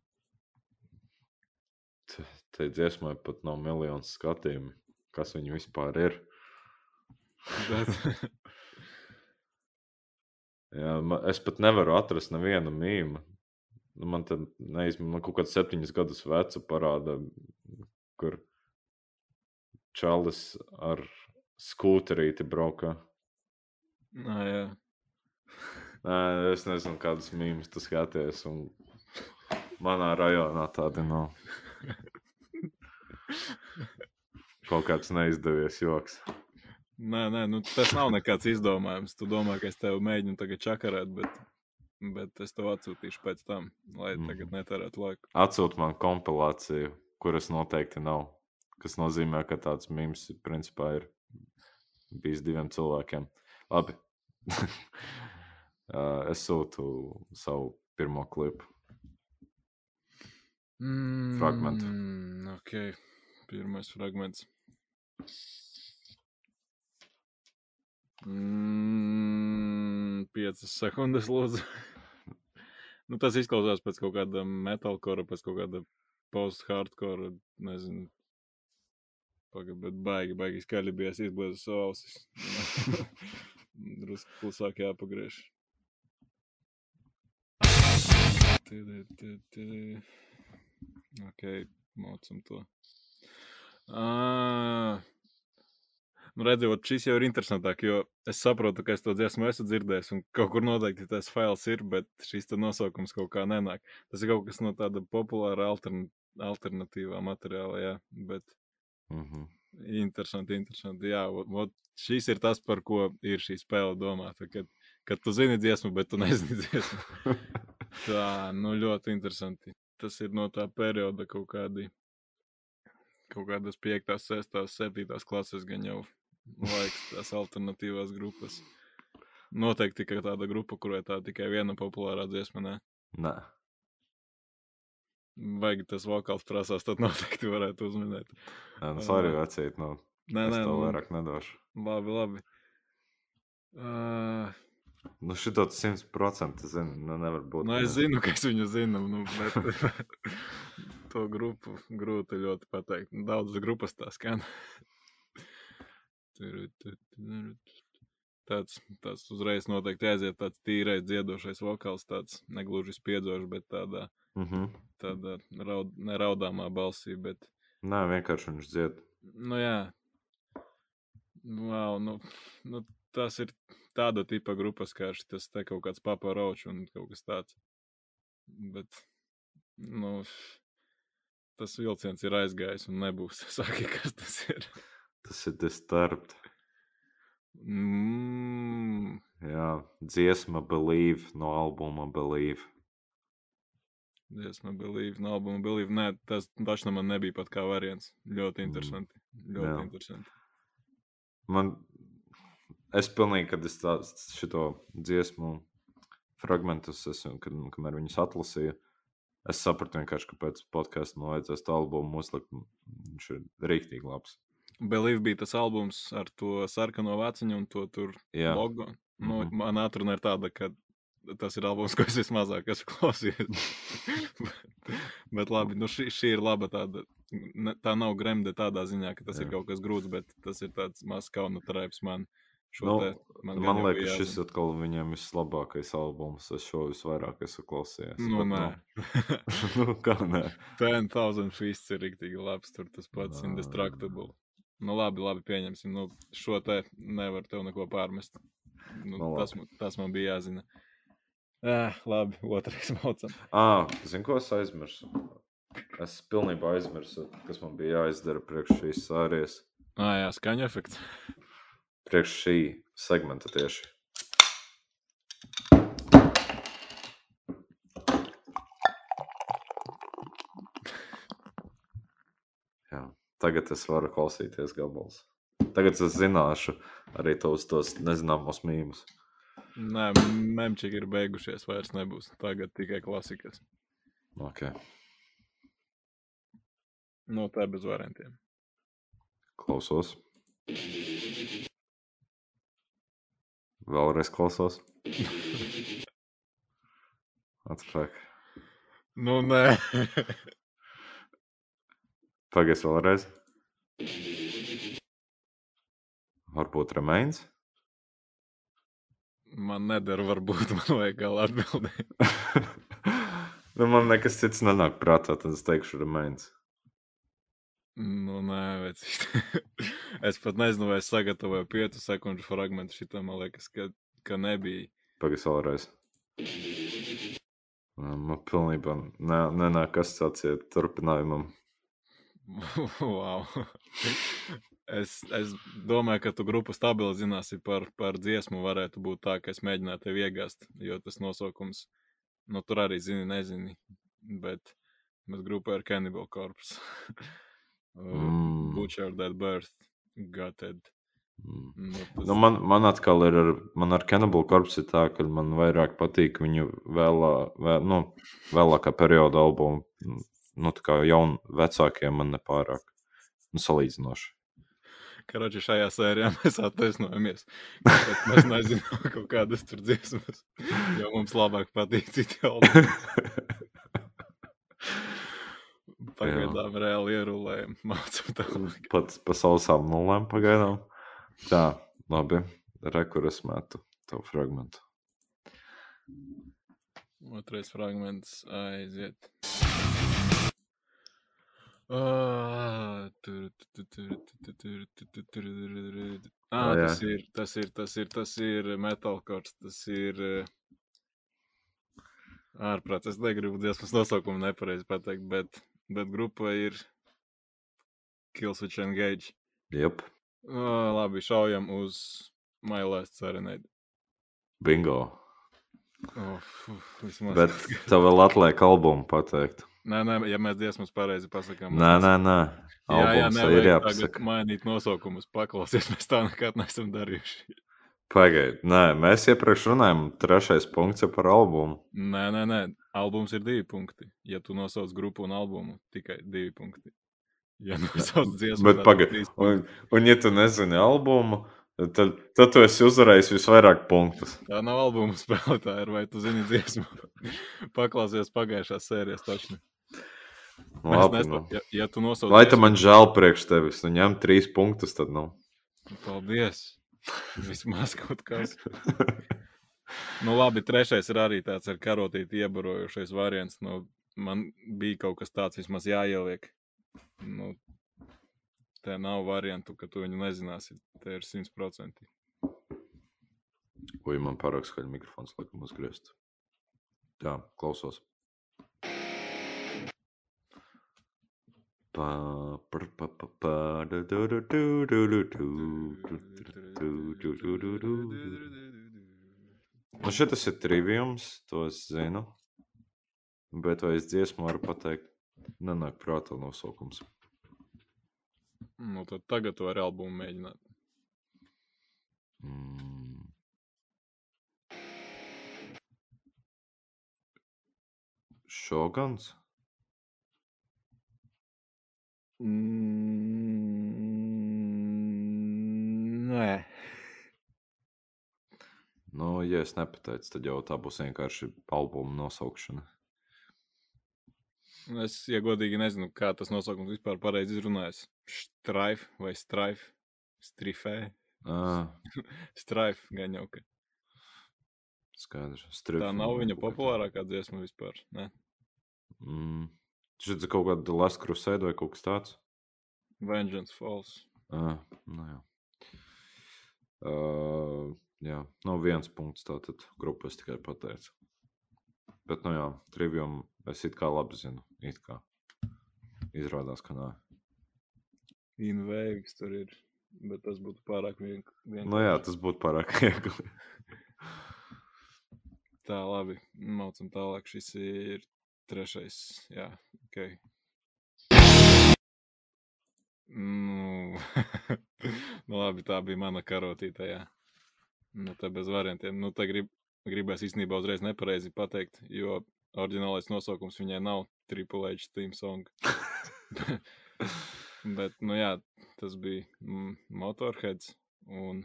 Te dziesmai pat nav miljonus skatījumu. Kas viņi vispār ir? Bet... Jā, man, es pat nevaru atrast nevienu mīmu. Nu, man te neizmanto man kaut kāds septiņus gadus vecu parāda, kur čalis ar skūterīti brauka. Nā, jā. Nē, es nezinu, kādas mīmijas tu skaties, un manā rajonā tādi nav. Kaut kāds neizdevies joks. Nē, nē, nu, tas nav nekāds izdomājums. Tu domā, ka es tevi mēģinu tagad čakarēt, bet Bet es tev atsūtīšu pēc tam, lai mm. tagad netērētu laiku. Atsūt man kompilāciju, kuras noteikti nav. Kas nozīmē, ka tāds mīmīms principā ir bijis diviem cilvēkiem. Labi. es sūtu savu pirmo klipu. Mm, fragmentu. Ok, pirmais fragments. Mm, 5 sekundes, lūdzu. nu, tas izklausās pēc kaut kāda metālkora, pēc kaut kāda post-hardcore, nezinu. Pagaid, bet baigi, baigi skaļi bija izbliezis savu ausis. Drusku klusāk jāpagriež. Ok, mocam to. Nu, redzot, šis jau ir interesantāk, jo es saprotu, ka es to dziesmu esmu dzirdējis, un kaut kur noteikti tas fails ir, bet šis nosaukums kaut kā nenāk. Tas ir kaut kas no tāda populāra altern alternatīvā materiāla, jā, bet Mm -hmm. Interesanti, interesanti. Jā, ot, šis ir tas, par ko ir šī spēle domāta, kad, kad tu zini dziesmu, bet tu nezini dziesmu. Tā, nu ļoti interesanti. Tas ir no tā perioda kaut kādi, kaut kādas 5, 6, 7 klases gan jau laiks tās alternatīvās grupas. Noteikti tikai tāda grupa, kurai tā tikai viena populārā dziesma? Nē. Vajag tas vokāls prasās, tad noteikti varētu uzminēt. Nē, nu, sorry, vecīt, nu, Nē, es nē, tev nu, vairāk nedošu. labi, labi. Uh, Nu, šito tu simt procenti zini, nu, nevar būt. nu, es zinu, ka es viņu zinu, nu, bet to grupu grūti ļoti pateikt. Daudzas grupas tā skan. Tāds, tāds uzreiz noteikti aiziet, tāds tīrais dziedošais vokāls, tāds negluži spiedzošs, bet tādā, Mm -hmm. tādā raud, neraudāmā balsī. Bet, Nē, vienkārši viņš dzied. nu, jā, wow, nu, nu, tas ir tāda tipa grupas, kā šis te kaut kāds paparaučs un kaut kas tāds. Bet, nu, tas vilciens ir aizgājis un nebūs. Saki, kas tas ir? Tas ir disturbed. Mm, Jā, dziesma Believe no albuma Believe. Dziesma Believe, no albuma Believe. Nē, tas pašam man nebija pat kā variants. Ļoti interesanti. Ļoti jā. interesanti. Man, es pilnīgi, kad es tā, šito dziesmu fragmentus, es, kad, kamēr viņus atlasīju, es sapratu vienkārši, ka pēc podkāstu man vajadzēs to albumu uzlikt. Viņš ir rīktīgi labs. Believe bija tas albums ar to sarkano vāciņu un to tur Jā. logo. Nu, Mhm. Man atruna ir tāda, ka tas ir albums, ko es vismazāk esmu klausījies. bet, bet labi, nu šī, šī ir laba tāda. Ne, tā nav gremde tādā ziņā, ka tas Jā. ir kaut kas grūts, bet tas ir tāds mazs kauna traips man. Nu, te man, Man, liekas, šis jāzina. atkal viņiem vislabākais albums. Es šo visvairāk esmu klausījies. Nu, nē. nu, kā nē? 10,000 fists ir rīktīgi labs. Tur tas pats Nā. indestructible. Nu, labi, labi, pieņemsim. Nu, šo te nevar tev neko pārmest. Nu, Nu, tas, tas man bija jāzina. Eh, labi, otrais maucam. Ah, zinu, ko es aizmirsu. Es pilnībā aizmirsu, kas man bija jāizdara priekš šīs sērijas. Ah, jā, skaņa efekts. Priekš šī segmenta tieši. Jā, tagad es varu klausīties gabalus. Tagad es zināšu arī tos, tos nezināmos mīmus. Nē, memčīgi ir beigušies, vairs nebūs. Tagad tikai klasikas. Okay. No tā bez variantiem. Klausos. Vēlreiz klausos. Atpakaļ. Nu, nē. Pagaidzi vēlreiz. Varbūt remains. Man nedara, varbūt man vajag gala atbildēt. nu, man nekas cits nenāk prātā, tad es teikšu remains. Nu, nē, vecīt. es pat nezinu, vai es sagatavoju 5 sekundžu fragment šitam. Man liekas, ka, ka nebija. Pagaidzi vēlreiz. Man pilnībā ne, nenāk asociācija turpinājumam. wow. Es, es domāju, ka tu grupu stabili zināsi par, par dziesmu. Varētu būt tā, ka es mēģināju tevi iegāzt, jo tas nosaukums, nu, tur arī zini, nezini. Bet, bet grupa ir Cannibal Corpse. Mm. Butcher Dead Birth, Gutted. Mm. Nu, tas, Nu, man, man atkal ir, ar, man ar Cannibal Corpse ir tā, ka man vairāk patīk viņu vēlā, vēl, nu, vēlākā perioda albumu. Nu, tā kā jaun, vecākiem man nepārāk. Nu, salīdzinoši. Karoči, šajā sērijā mēs attaisnojamies. Mēs nezinām kaut kādas tur dziesmas, jo mums labāk patīk citi albumi. Pagaidām reāli ierulējam, mācām tālāk. Pats pa sausām nulēm pagaidām. Tā, labi. Rekur es metu to fragmentu. Otrais fragments aiziet. Jā. tas ir, tas ir, tas ir, tas ir metālkords, tas ir ārprāts. Es negribu dziesmas nosaukumu nepareizi pateikt, bet, bet grupa ir Killswitch Engage. Jep, Ah, labi, šaujam uz My Last Serenade. bingo. Oh, vismaz. Bet tev vēl atliek albumu pateikt. Nē, nē, ja mēs dziesmas pareizi pasakām. Nē, nē, nē. Jā, jā, nē, ir jāpasaka. mainīt nosaukumus, paklausies, mēs tā nekad neesam darījuši. Pagaid, nē, mēs iepriekš runājām, trešais punkts ir par albumu. Nē, nē, nē, albums ir divi punkti. Ja tu nosauc grupu un albumu, tikai divi punkti. Ja nosauc dziesmu, Bet tad pagaid, trīs un, un ja tu nezini albumu, tad, tad tu esi uzvarējis visvairāk punktus. Tā nav albuma spēle, tā ir. Vai tu zini dziesmu? Paklausies pagājušās sērijas taču. Mēs Labi, nesam, nu. ja, ja tu nosauc Vai tam man žēl priekš tevis? Nu, ņem trīs punktus, tad nu. Paldies! Vismaz kaut kas. Nu, labi, trešais ir arī tāds ar karotīti iebarojušais variants. Nu, man bija kaut kas tāds vismaz jāieliek. Nu, tā nav variantu, ka tu viņu nezināsi. Tā ir simtprocentīgi. Ui, man pārāk skaļi mikrofons, laikam, uzgriezt. Jā, klausos. Nu, šitas ir trivijums, to es zinu. Bet vai es dziesmu varu pateikt? Nenāk prātā nosaukums. Nu, tad tagad tu vari albumu mēģināt. Mm. Šogans? Mm, nē, Nu, ja es nepateicu, tad jau tā būs vienkārši albuma nosaukšana. es, ja godīgi, nezinu, kā tas nosaukums vispār pareizi izrunājas. Straif vai straif? Strifē. Ah, Straif, gan jau, ka skaidrs. tā Strip nav viņa populārākā dziesma vispār. Ne? Mm. Šis ir kaut kāda Last Crusade vai kaut kas tāds? Vengeance Falls. Ah, nu jā. Uh, jā, nav viens punkts tātad grupas tikai pateicu. Bet, nu jā, trivium es it kā labi zinu. It kā. Izrādās, ka nē. Invēgs tur ir. Bet tas būtu pārāk vienk- vienkārši. Nu jā, tas būtu pārāk viegli. Tā, labi. Maucam tālāk. Šis ir trešais. Jā, ok. Nu, nu labi, tā bija mana karotīte. Jā. Nu, tā bez variantiem. Nu, tā grib, gribēs īstenībā uzreiz nepareizi pateikt, jo oriģinālais nosaukums viņai nav Triple H theme song. Bet, nu jā, tas bija mm, Motorheads. Un,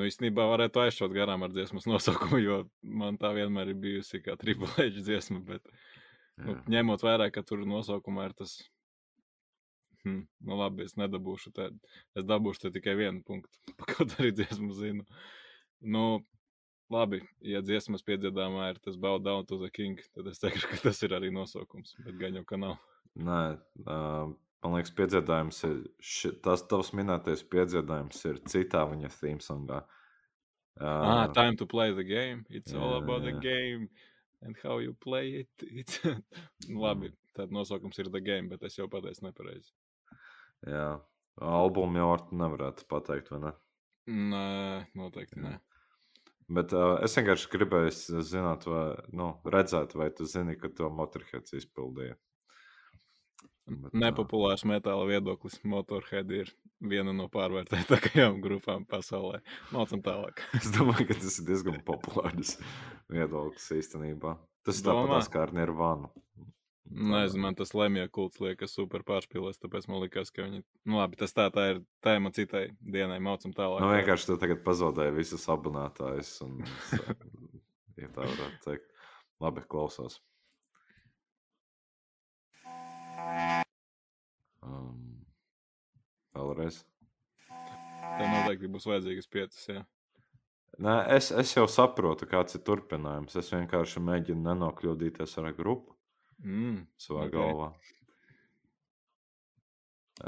nu, īstenībā varētu aizšaut garām ar dziesmas nosaukumu, jo man tā vienmēr ir bijusi kā Triple H dziesma. Bet, nu, Jā. ņemot vērā, ka tur nosaukumā ir tas. Hm, nu, labi, es nedabūšu tādu. Es dabūšu tikai vienu punktu. Kaut arī dziesmu zinu. Nu, labi, ja dziesmas piedziedāmā ir tas Bow Down to the King, tad es teikšu, ka tas ir arī nosaukums. Bet gan jau, ka nav. Nē, uh, man liekas, piedziedājums ir. Ši, tas tavs minētais piedziedājums ir citā viņa theme songā. Ah, Uh, time to play the game. It's all jā, about the jā. game and how you play it. It's... Labi, tad nosaukums ir the game, bet es jau pateicu nepareizi. jā, albumu jau ar to nevarētu pateikt, vai ne? Nē, noteikti nē. Bet uh, es vienkārši gribēju zināt, vai, nu, redzēt, vai tu zini, ka to Motorheads izpildīja. Bet, Nepopulārs metāla viedoklis. Motorhead ir viena no pārvērtētākajām grupām pasaulē. Mācām tālāk. Es domāju, ka tas ir diezgan populārs viedoklis īstenībā. Tas ir tāpat kā ar Nirvanu. Nezinu, man tas lemja kults liekas super pārspīlēts, tāpēc man liekas, ka viņi. Nu, labi, tas tā, tā ir tēma citai dienai. Mācām tālāk. Nu, vienkārši tu tagad pazaudēji visus abonētājus. Un, ja tā varētu teikt. Labi, klausos. Vēlreiz. Tā noteikti būs vajadzīgas piecas. Jā. Nē, es, es jau saprotu, kāds ir turpinājums. Es vienkārši mēģinu nenokļūdīties ar grupu Mm, savā Ok. okay. galvā.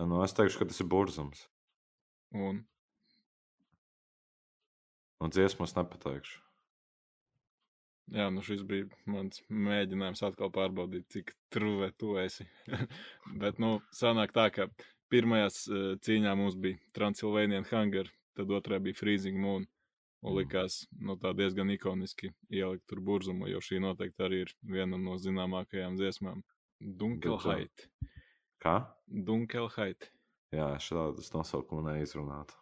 Nu, es teikšu, ka tas ir burzums. Un Un dziesmu es nepateikšu. Jā, nu šis bija mans mēģinājums atkal pārbaudīt, cik trūvē tu esi. Bet, nu, sanāk tā, ka pirmajās uh, cīņā mums bija Transylvanian Hunger, tad otrā bija Freezing Moon. Un likās, nu, tā diezgan ikoniski ielikt tur burzumu, jo šī noteikti arī ir viena no zināmākajām dziesmām. Dunkelheit. Kā? Dunkelheit. Jā, šādas nosaukumu neizrunātu.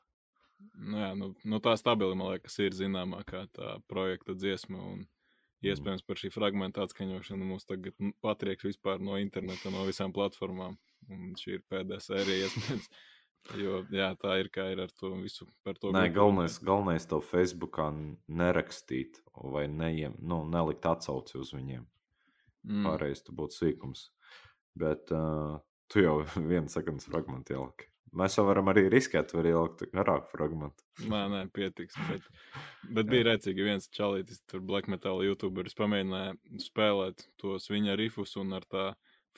Nu, jā, nu, nu tā stabili, man liekas, ir zināmākā tā projekta dziesma. Un iespējams par šī fragmenta atskaņošanu mums tagad patrieks vispār no interneta, no visām platformām. Un šī ir pēdējā sērija, iespējams. Jo jā, tā ir kā ir ar to visu. Nē, galvenais, galvenais to Facebookā nerakstīt vai neiem, nu, nelikt atsauci uz viņiem. Mm. Pārējais tu būtu sīkums. Bet uh, tu jau vienu sekundes fragment ieliki. Mēs jau varam arī riskēt, var ielikt garāku fragment. Nē, nē, pietiks. Bet, bet bija redzīgi, viens čalītis, tur black metal youtuberis pamēģināja spēlēt tos viņa rifus un ar tā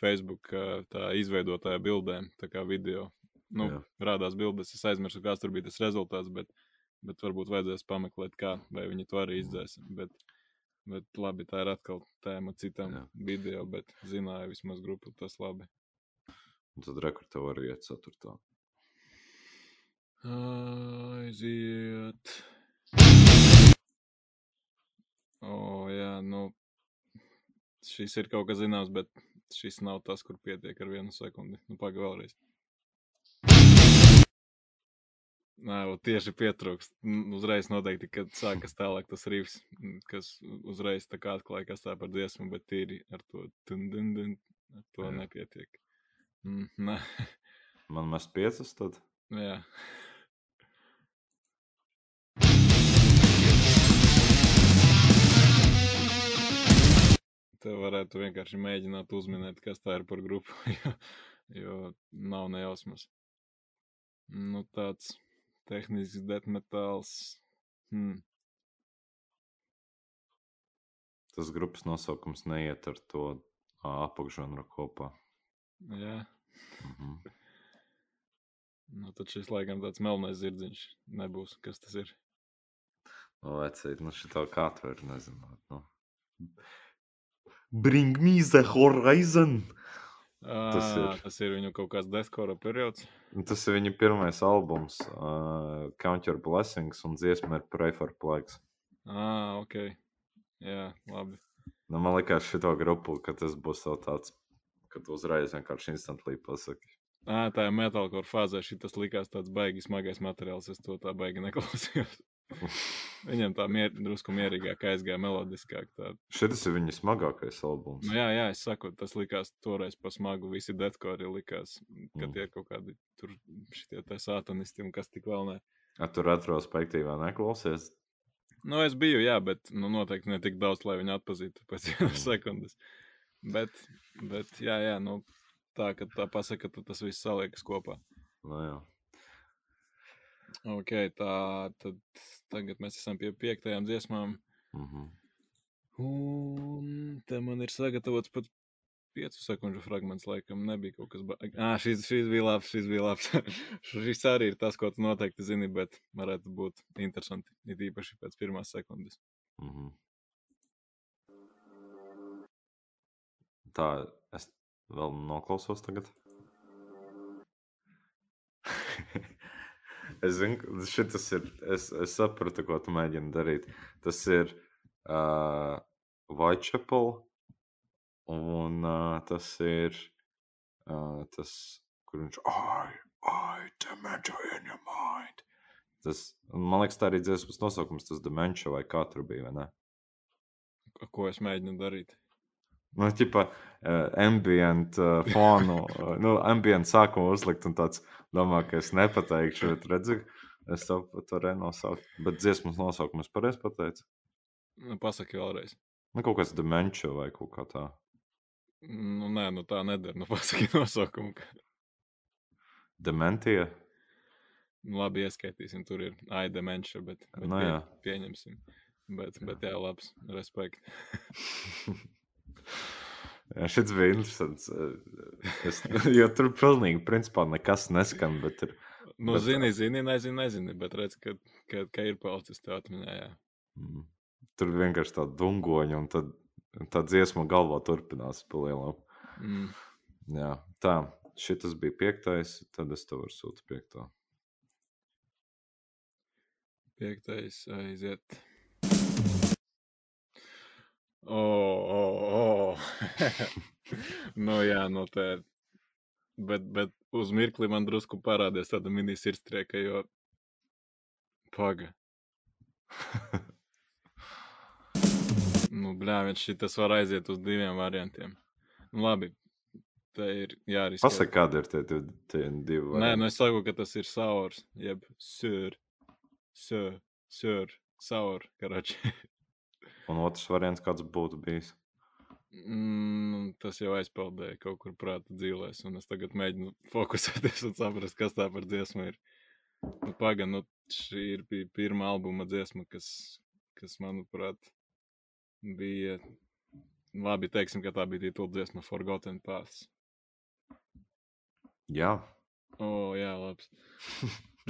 Facebook tā izveidotāja bildēm, tā kā video. Nu, Jā. rādās bildes, es aizmirsu, kāds tur bija tas rezultāts, bet, bet varbūt vajadzēs pameklēt, kā, vai viņi to arī izdzēs. Bet, bet labi, tā ir atkal tēma citam Jā. video, bet zināja vismaz grupu, tas labi. Un tad rekordā var iet ceturtā. Aiziet. O, jā, nu. Šis ir kaut kas zināms, bet šis nav tas, kur pietiek ar vienu sekundi. Nu, pagaidi vēlreiz. Nē, tieši pietrūkst. Uzreiz noteikti, kad sākas tālāk tas rīps, kas uzreiz tā kā atklāja, kas tā par dziesmu, bet tīri ar to dun, dun, dun, ar to Jā. nepietiek. Mm, nē. Man mest piecas tad? Jā. Te varētu vienkārši mēģināt uzminēt, kas tā ir par grupu, jo, jo nav nejausmas. Nu, tāds tehnisks deathmetāls. Hmm. Tas grupas nosaukums neiet ar to apakšžanru kopā. Jā. -hmm. Nu, tad šis laikam tāds melnais zirdziņš nebūs. Kas tas ir? Nu, vecīt, nu šito kā tu vari nezināt. Nu. Bring me the horizon. Tas ir. tas ir viņu kaut kāds deskora periods. Tas ir viņa pirmais albums, uh, Count Your Blessings, un dziesma ir Pray for Plagues. Ah, ok. Jā, labi. Nu, man liekas, šito grupu, ka tas būs tāds, ka tu uzreiz vienkārši instantly pasaki. Ah, tā ir metālkora fāzē. Šis likās tāds baigi smagais materiāls. Es to tā baigi neklausījos. Viņam tā mier, drusku mierīgāk aizgāja, melodiskāk. Tā. Šis ir viņa smagākais albums. Nu, jā, jā, es saku, tas likās toreiz pa smagu. Visi detkori likās, ka mm. tie ir kaut kādi tur šitie tā sātanisti un kas tik vēl ne. A, tu retrospektīvā neklausies? Nu, es biju, jā, bet nu, noteikti ne tik daudz, lai viņu atpazītu pēc vienas mm. sekundes. Bet, bet jā, jā, nu, tā, ka tā pasaka, ka tas viss saliekas kopā. Nu, jā. Ok, tā tad tagad mēs esam pie piektajām dziesmām. Mm -hmm. Un te man ir sagatavots pat piecu sekundžu fragments, laikam nebija kaut kas tāds. Ah, šis, šis bija labs, šis bija labs. šis arī ir tas, ko tu noteikti zini, bet varētu būt interesanti, it īpaši pēc pirmās sekundes. Mm -hmm. Tā, es vēl noklausos tagad. Es zinu, šis ir. Es, es sapratu, ko tu mēģini darīt. Tas ir uh, Whitechapel, un uh, tas ir uh, tas, kur viņš I, I, dementia in your mind. Tas, man liekas, tā arī dziesmas nosaukums, tas dementia vai kā tur bija, vai ne? Ko es mēģinu darīt? Nu, ķipa, uh, ambient uh, fonu, uh, nu, ambient sākumu uzlikt un tāds domā, ka es nepateikšu, bet redzu, es to varēju nosaukt. Bet dziesmas nosaukumu es pareizi pateicu. Nu, pasaki vēlreiz. Nu, kaut kāds demenču vai kaut kā tā. Nu, nē, nu tā nedara. Nu, pasaki nosaukumu. Dementija. Nu, labi, ieskaitīsim, tur ir AI dementia, bet, bet nu, jā. pie, pieņemsim. Bet, bet jā, labs, respekt. Šis bija interesants. Es, jo tur pilnīgi principā nekas neskan, bet ir. Nu, Bet- zini, zini, nezini, nezini, bet redz, ka, ka, ka ir palicis tā atmiņā. Jā. Mm. Tur vienkārši tā dungoņa, un tad tā dziesma galvā turpinās pa lielam. Mm. Jā, tā. Šis bija piektais, tad es tev varu sūtīt piekto. Piektais aiziet. O, o, o. nu, jā, no tā. Bet, bet uz mirkli man drusku parādījās tāda mini-sirdstrieka, jo paga. Nu, bļā, viņš šitas var aiziet uz diviem variantiem. Nu, labi, tā ir jāriskē. Pasaka, kādi ir tie, tie, tie divi? Nē, varianti? nu es saku, ka tas ir saurs, jeb sēr, sēr, sēr, saur, karači. Un otrs variants, kāds būtu bijis? Mm, tas jau aizpeldēja kaut kur prāta dzīvēs, un es tagad mēģinu fokusēties un saprast, kas tā par dziesmu ir. Nu, Pagaidām, nu, šī ir pirmā albuma dziesma, kas, kas manuprāt, bija. Labi, teiksim, ka tā bija titula dziesma Forgotten Paths. Jā, O, jā, labi.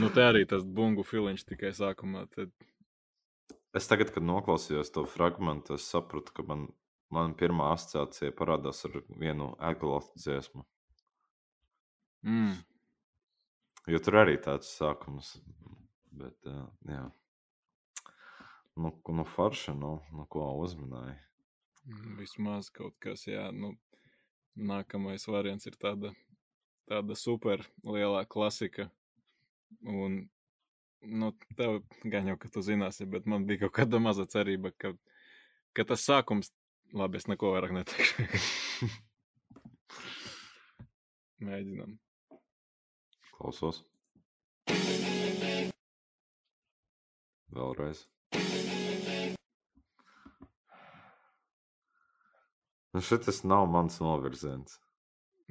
nu, te arī tas bungu filiņš tikai sākumā. Tad... es tagad, kad noklausījos to fragment, es sapratu, ka man, man pirmā asociācija parādās ar vienu eglotu dziesmu. Mm. Jo tur arī tāds sākums. Bet, uh, jā. Nu, nu forša, nu, nu, ko uzminēja. Mm, Vismaz kaut kas, jā. Nu, nākamais variants ir tāda, tāda super lielā klasika. Un, nu, tev gan jau, ka tu zināsi, bet man bija kaut kāda maza cerība, ka, ka tas sākums, labi, es neko vairāk neteikšu. Mēģinam. Klausos. Vēlreiz. Nu, šis nav mans novirziens.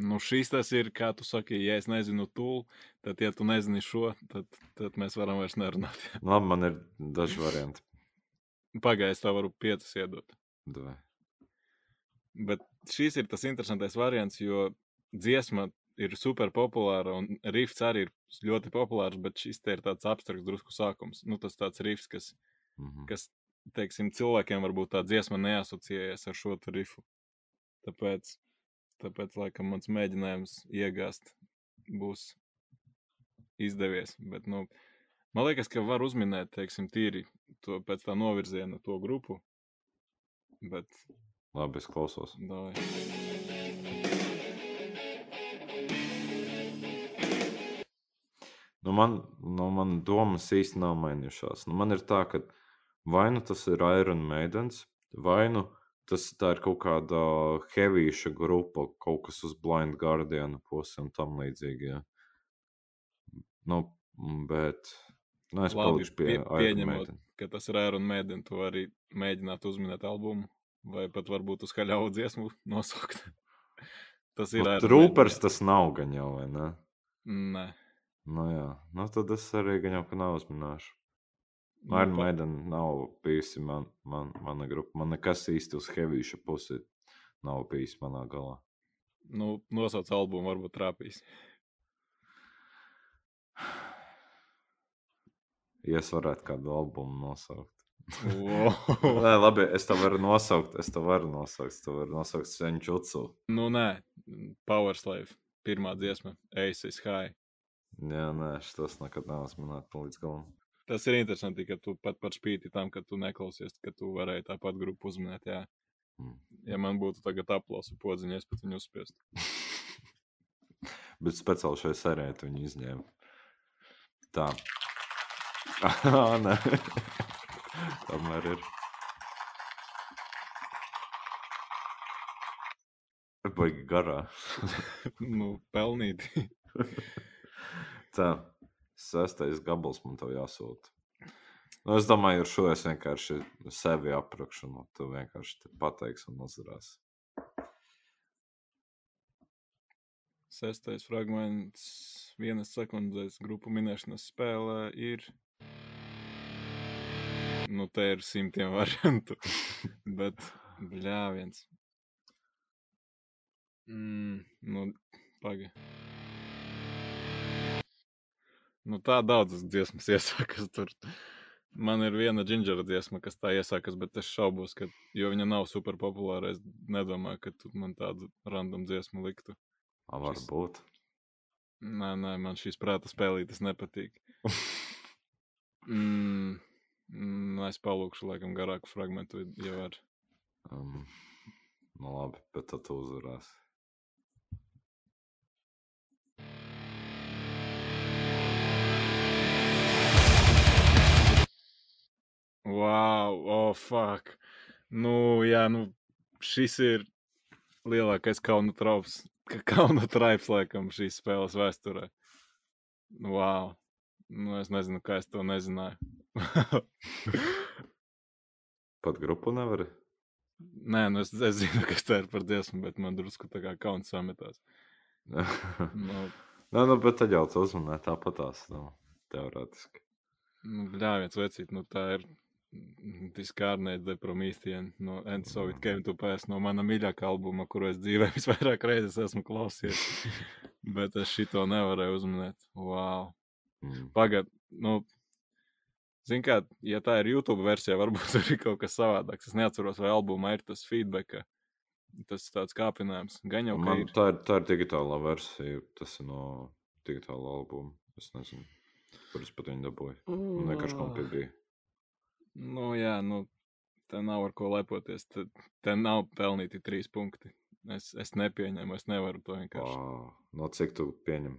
Nu, šīs tas ir, kā tu saki, ja es nezinu tūlu, tad, ja tu nezini šo, tad, tad mēs varam vairs nerunāt. Labi, man ir daži varianti. Pagaidzi, tev varu piecas iedot. Davai. Bet šis ir tas interesantais variants, jo dziesma ir super populāra un rifts arī ir ļoti populārs, bet šis te ir tāds abstrakts drusku sākums. Nu, tas tāds rifts, kas, Mhm. kas teiksim, cilvēkiem varbūt tā dziesma neasociējas ar šo rifu. Tāpēc, tāpēc, laikam, mans mēģinājums iegāzt būs izdevies. Bet, nu, man liekas, ka var uzminēt, teiksim, tīri to pēc tā novirziena to grupu. Bet, Labi, es klausos. davai. Nu, man, nu, man domas īsti nav mainījušās. Nu, man ir tā, ka vai nu tas ir Iron Maidens, vai nu tas ir kaut kāda heavīša grupa, kaut kas uz Blind Guardian puses un tam līdzīgi. Ja. Nu, bet nu, es palikšu pie pie- Iron pieņemot. Maiden. ka tas ir Iron Maiden, tu vari mēģināt uzminēt albumu, vai pat varbūt uz kaļauju dziesmu nosaukt. tas ir Nu, Maiden, tas nav gan jau, vai ne? Nē. Nu, jā, nu, tad es arī gan jau ka neuzminēšu. Nu, Iron Maiden nav bijusi man, man, mana grupa. Man nekas īsti uz heavīša pusi nav bijis manā galā. Nu, nosauc albumu, varbūt trāpīs. Ja es varētu kādu albumu nosaukt. Wow. Nē, labi, es to varu nosaukt. Es to varu nosaukt. To varu nosaukt Senčucu. nu, nē, Power Slave. Pirmā dziesma, Ace is High. Jā, nē, tas nekad nav uzmanīts līdz galam. Tas ir interesanti, ka tu pat par spīti tam, ka tu neklausies, ka tu varēji tāpat grupu uzminēt. Jā. Mm. Ja man būtu tagad aplausu podziņa, es pat viņu uzspiestu. Bet speciāli šai sērijai tu viņu izņēma. Tā. Ah, nē. Tomēr ir. Baigi garā. nu, pelnīti. Tā. Sestais gabals man tev jāsūta. Nu, es domāju, ar šo es vienkārši sevi aprakšu. Nu, tu vienkārši te pateiksi un uzvarēsi. Sestais fragments, vienas sekundes grupu minēšanas spēlē ir. Nu, te ir simtiem variantu. Bet, bļāviens. Mm, nu, pagaidi. Nu, tā daudzas dziesmas iesākas tur. Man ir viena džingera dziesma, kas tā iesākas, bet es šaubos, ka, jo viņa nav super populāra. Es nedomāju, ka tu man tādu random dziesmu liktu. Varbūt. Šis... Nē, nē, man šīs prāta spēlītas nepatīk. mm, mm, es palūkšu, laikam, garāku fragment, ja var. Um, nu labi, bet tad tu uzvarēsi. Wow, oh, fuck. Nu, jā, nu, šis ir lielākais kauna traups, kauna traips, laikam, šīs spēles vēsturē. Wow. Nu, es nezinu, kā es to nezināju. Pat grupu nevari? Nē, nu es, es zinu, kas tā ir par dziesmu, bet man drusku tā kā kauns sametās. nu, Nē, nu, bet tad jau tu uzmanē tāpatās, nu, teorētiski. Nu, bļāviens vecīt, nu tā ir Diskārnēt de Promethean no And So It Came to Pass no mana mīļākā albuma, kuru es dzīvē visvairāk reizes esmu klausījies. Bet es šito nevarēju uzminēt. Wow. Mm. Pagad, nu, zin kā, ja tā ir YouTube versija, varbūt tur ir kaut kas savādāks. Es neatceros, vai albumā ir tas feedback. Tas ir tāds kāpinājums. Gan jau Man, ir. Tā, ir, tā ir digitālā versija. Tas ir no digitālā albuma. Es nezinu, kur es pat viņu dabūju. Mm. Vienkārši kompija bija. Nu, jā, nu, te nav ar ko lepoties. Te, te nav pelnīti trīs punkti. Es, es nepieņemu, es nevaru to vienkārši. Oh, no cik tu pieņem?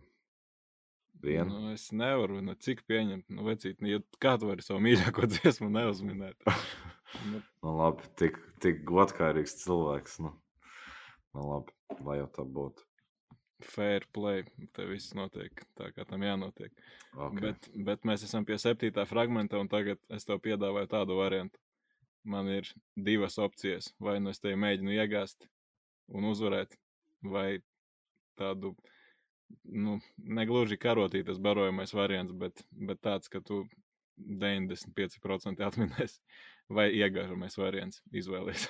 Vienu? Nu, es nevaru, ne cik pieņemt. Nu, vecīt, nu, ja kā tu vari savu mīļāko dziesmu neuzminēt? nu. nu, labi, tik, tik godkārīgs cilvēks. Nu. Nu, labi, lai jau tā būtu fair play. Te viss notiek tā, kā tam jānotiek. Okay. Bet, bet mēs esam pie septītā fragmenta, un tagad es tev piedāvāju tādu variantu. Man ir divas opcijas. Vai nu es te mēģinu iegāzt un uzvarēt, vai tādu, nu, negluži karotītas barojamais variants, bet, bet tāds, ka tu 95% atminēsi, vai iegāžamais variants izvēlies.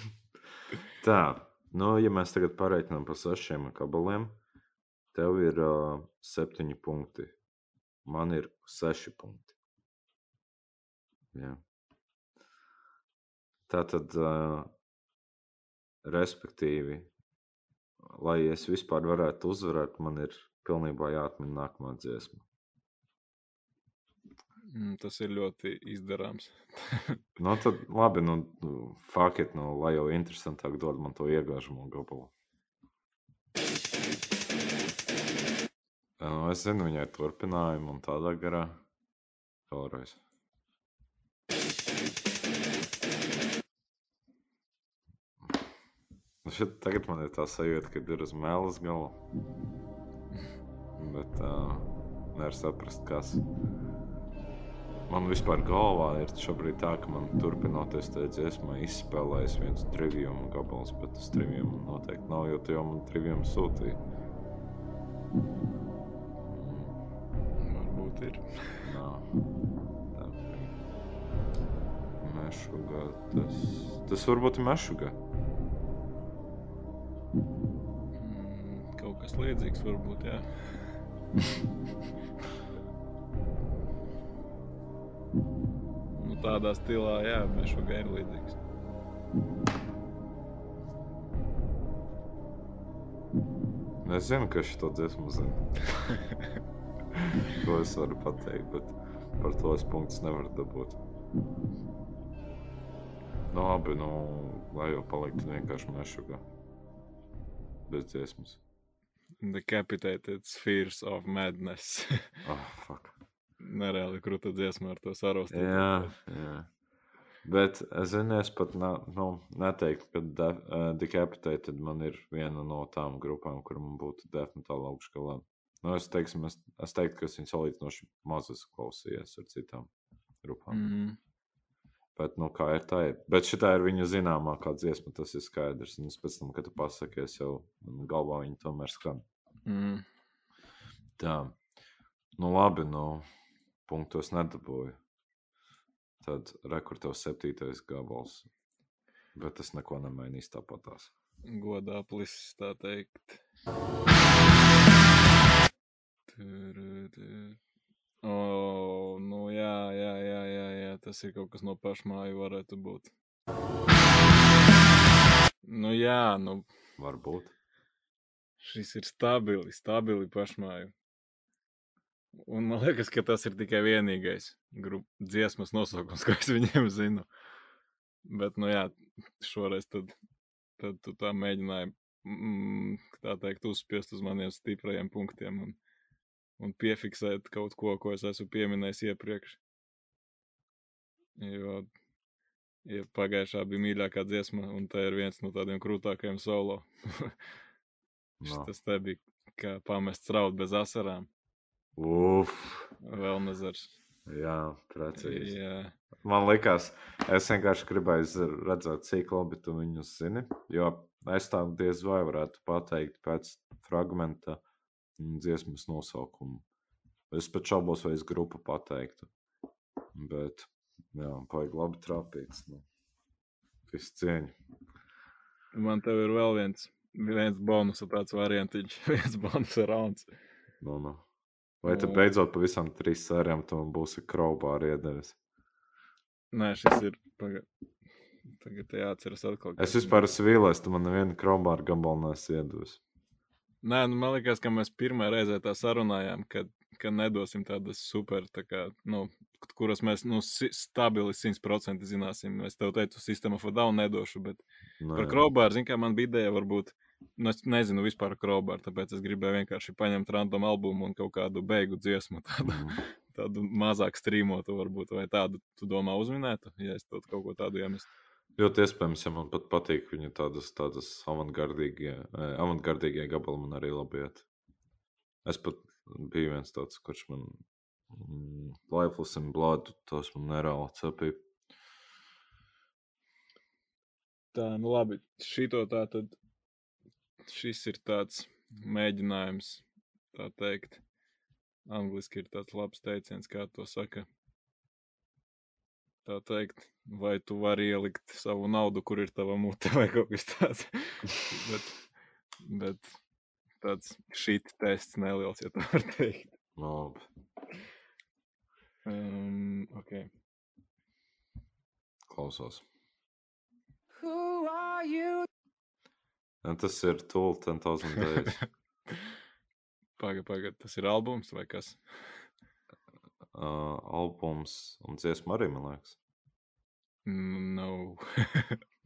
tā, Nu, ja mēs tagad pareiķinām par sešiem gabaliem, tev ir uh, septiņi punkti. Man ir seši punkti. Jā. Tā tad, uh, respektīvi, lai es vispār varētu uzvarēt, man ir pilnībā jāatmin nākamā dziesma. Mm, tas ir ļoti izdarāms. nu, tad labi, nu, faktiski, nu, lai jau interesantāk dod man to iegāžamo gabalu. Nu, es zinu, viņai ir turpinājumi un tādā garā. Vēlreiz. Nu, šeit tagad man ir tā sajūta, ka ir uz mēlas gala. Bet uh, nevar saprast, kas man vispār galvā ir šobrīd tā, ka man turpinoties tajā dziesmā izspēlējas viens trivium gabals, bet tas trivium noteikti nav, jo tu jau man trivium sūtīji. Mm. Varbūt ir. Nav. Tā. Mešuga. Tas, tas varbūt ir mešuga. Mm, līdzīgs varbūt, jā. Nu, tādā stilā, jā, mēs šo gaidu līdzīgs. Es zinu, ka šo dziesmu zinu. to es varu pateikt, bet par to es punktus nevaru dabūt. Nu, labi, nu, lai jau paliktu vienkārši mešugā. Bez dziesmas. Decapitated Spheres of Madness. oh, fuck nereāli krūta dziesma ar to sarostību. Jā, jā. Bet es zinu, es pat ne, nu, neteiktu, ka de, uh, Decapitated man ir viena no tām grupām, kur man būtu definitīvi augšgalā. Nu, es, teiksim, es, es teiktu, ka es viņu salīdzinoši maz esmu klausījies ar citām grupām. Mm -hmm. Bet, nu, kā ir tā, ir. Bet šī ir viņa zināmākā dziesma, tas ir skaidrs. Un es pēc tam, kad tu pasakies, jau galvā viņa tomēr skan. Mm. Tā. Nu, labi, nu punktos nedabūju. Tad rekords septītais gabals. Bet tas neko nemainīs tāpatās. godā plisis, tā teikt. Tur, tur. O, nu jā, jā, jā, jā, jā, tas ir kaut kas no pašmāju varētu būt. Nu jā, nu. Varbūt. Šis ir stabili, stabili pašmāju. Un man liekas, ka tas ir tikai vienīgais dziesmas nosaukums, ko es viņiem zinu. Bet, nu jā, šoreiz tad, tad tu tā mēģināji, mm, tā teikt, uzspiest uz maniem stiprajiem punktiem un, un piefiksēt kaut ko, ko es esmu pieminējis iepriekš. Jo ja pagājušā bija mīļākā dziesma, un tā ir viens no tādiem krūtākajiem solo. no. Tas te bija kā pamests raud bez asarām. Uf! Vēl nezars. Jā, precīzi. Jā. Man liekas, es vienkārši gribēju redzēt, cik labi tu viņus zini. Jo es tā diez vai varētu pateikt pēc fragmenta dziesmas nosaukumu. Es pat šaubos, vai es grupu pateiktu. Bet Jā, baigi labi trāpīts. Nu. Viss cieņa. Man te ir vēl viens, viens bonus, tāds variantiņš, viens bonus rauns. Nu, nu. Vai tu beidzot pavisam trīs sērijām tam būsi kraubāri iedevis? Nē, šis ir. Paga... Tagad jāatceras atkal. Es vispār esmu vīlies, tu man nevienu kraubāru gabalu nesi iedevis. Nē, nu, man liekas, ka mēs pirmā reizē tā sarunājām, kad ka nedosim tādas super, tā kā, nu, kuras mēs nu, stabili 100% zināsim. Es tev teicu, sistēma down nedošu, bet no, nu par Krobāru, zin kā man bija ideja, varbūt, nu, es nezinu vispār Krobāru, tāpēc es gribēju vienkārši paņemt random albumu un kaut kādu beigu dziesmu, tādu, mm. tādu mazāk strīmotu varbūt, vai tādu tu domā uzminētu, ja es kaut ko tādu iemestu. Ļoti iespējams, ja man pat patīk viņa tādas, tādas avantgardīgie, avantgardīgie gabali man arī labi iet. Es pat bija viens tāds, kurš man mm, Lifeless and Blood, tas man nereāli cepīja. Tā, nu labi, šito tā tad, šis ir tāds mēģinājums, tā teikt, angliski ir tāds labs teiciens, kā to saka. Tā teikt, vai tu vari ielikt savu naudu, kur ir tava mute vai kaut kas tāds. bet, bet tāds šīt tests neliels, ja tā var teikt. Labi. Um, ok. Klausos. Ja, tas ir Tool 10,000 days. Pagaid, pagaid, tas ir albums vai kas? Uh, albums un dziesma arī, man liekas. No.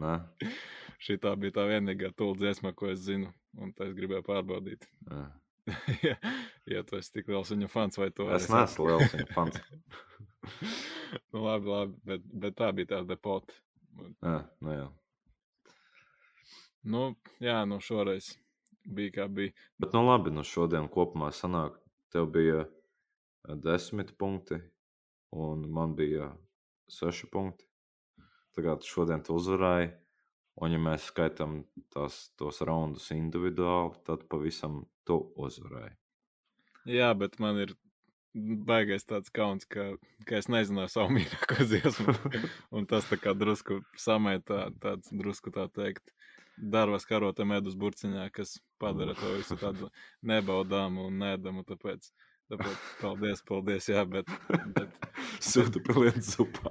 Nē. Šī tā bija tā vienīgā tūlīt dziesma, ko es zinu, un tā es gribēju pārbaudīt. ja, ja tu esi tik liels viņa fans, vai tu es neesmu liels viņa fans. nu, labi, labi, bet, bet tā bija tā depota. Jā, nu jā. Nu, jā, nu šoreiz bija kā bija. Bet, nu labi, nu šodien kopumā sanāk, tev bija desmit punkti, un man bija seši punkti. Tagad šodien tu uzvarēji. Un, ja mēs skaitām tās, tos raundus individuāli, tad pavisam tu uzvarēji. Jā, bet man ir baigais tāds kauns, ka, ka es nezināju savu mīļāko dziesmu. un tas tā kā drusku samētā, tāds drusku tā teikt, darbas karotē medus burciņā, kas padara to visu tādu nebaudāmu un nēdamu. Tāpēc, tāpēc paldies, paldies, jā, bet. bet Sūta pilienu zupā.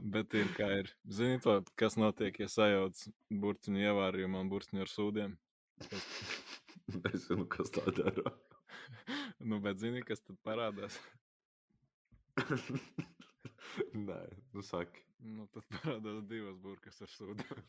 Bet ir kā ir. Zini, to, kas notiek, ja sajauc burciņu ievārījumu un burciņu ar sūdiem? Es nezinu, kas tā dara. nu, bet zini, kas tad parādās? Nē, nu saki. Nu, tad parādās divas burkas ar sūdiem.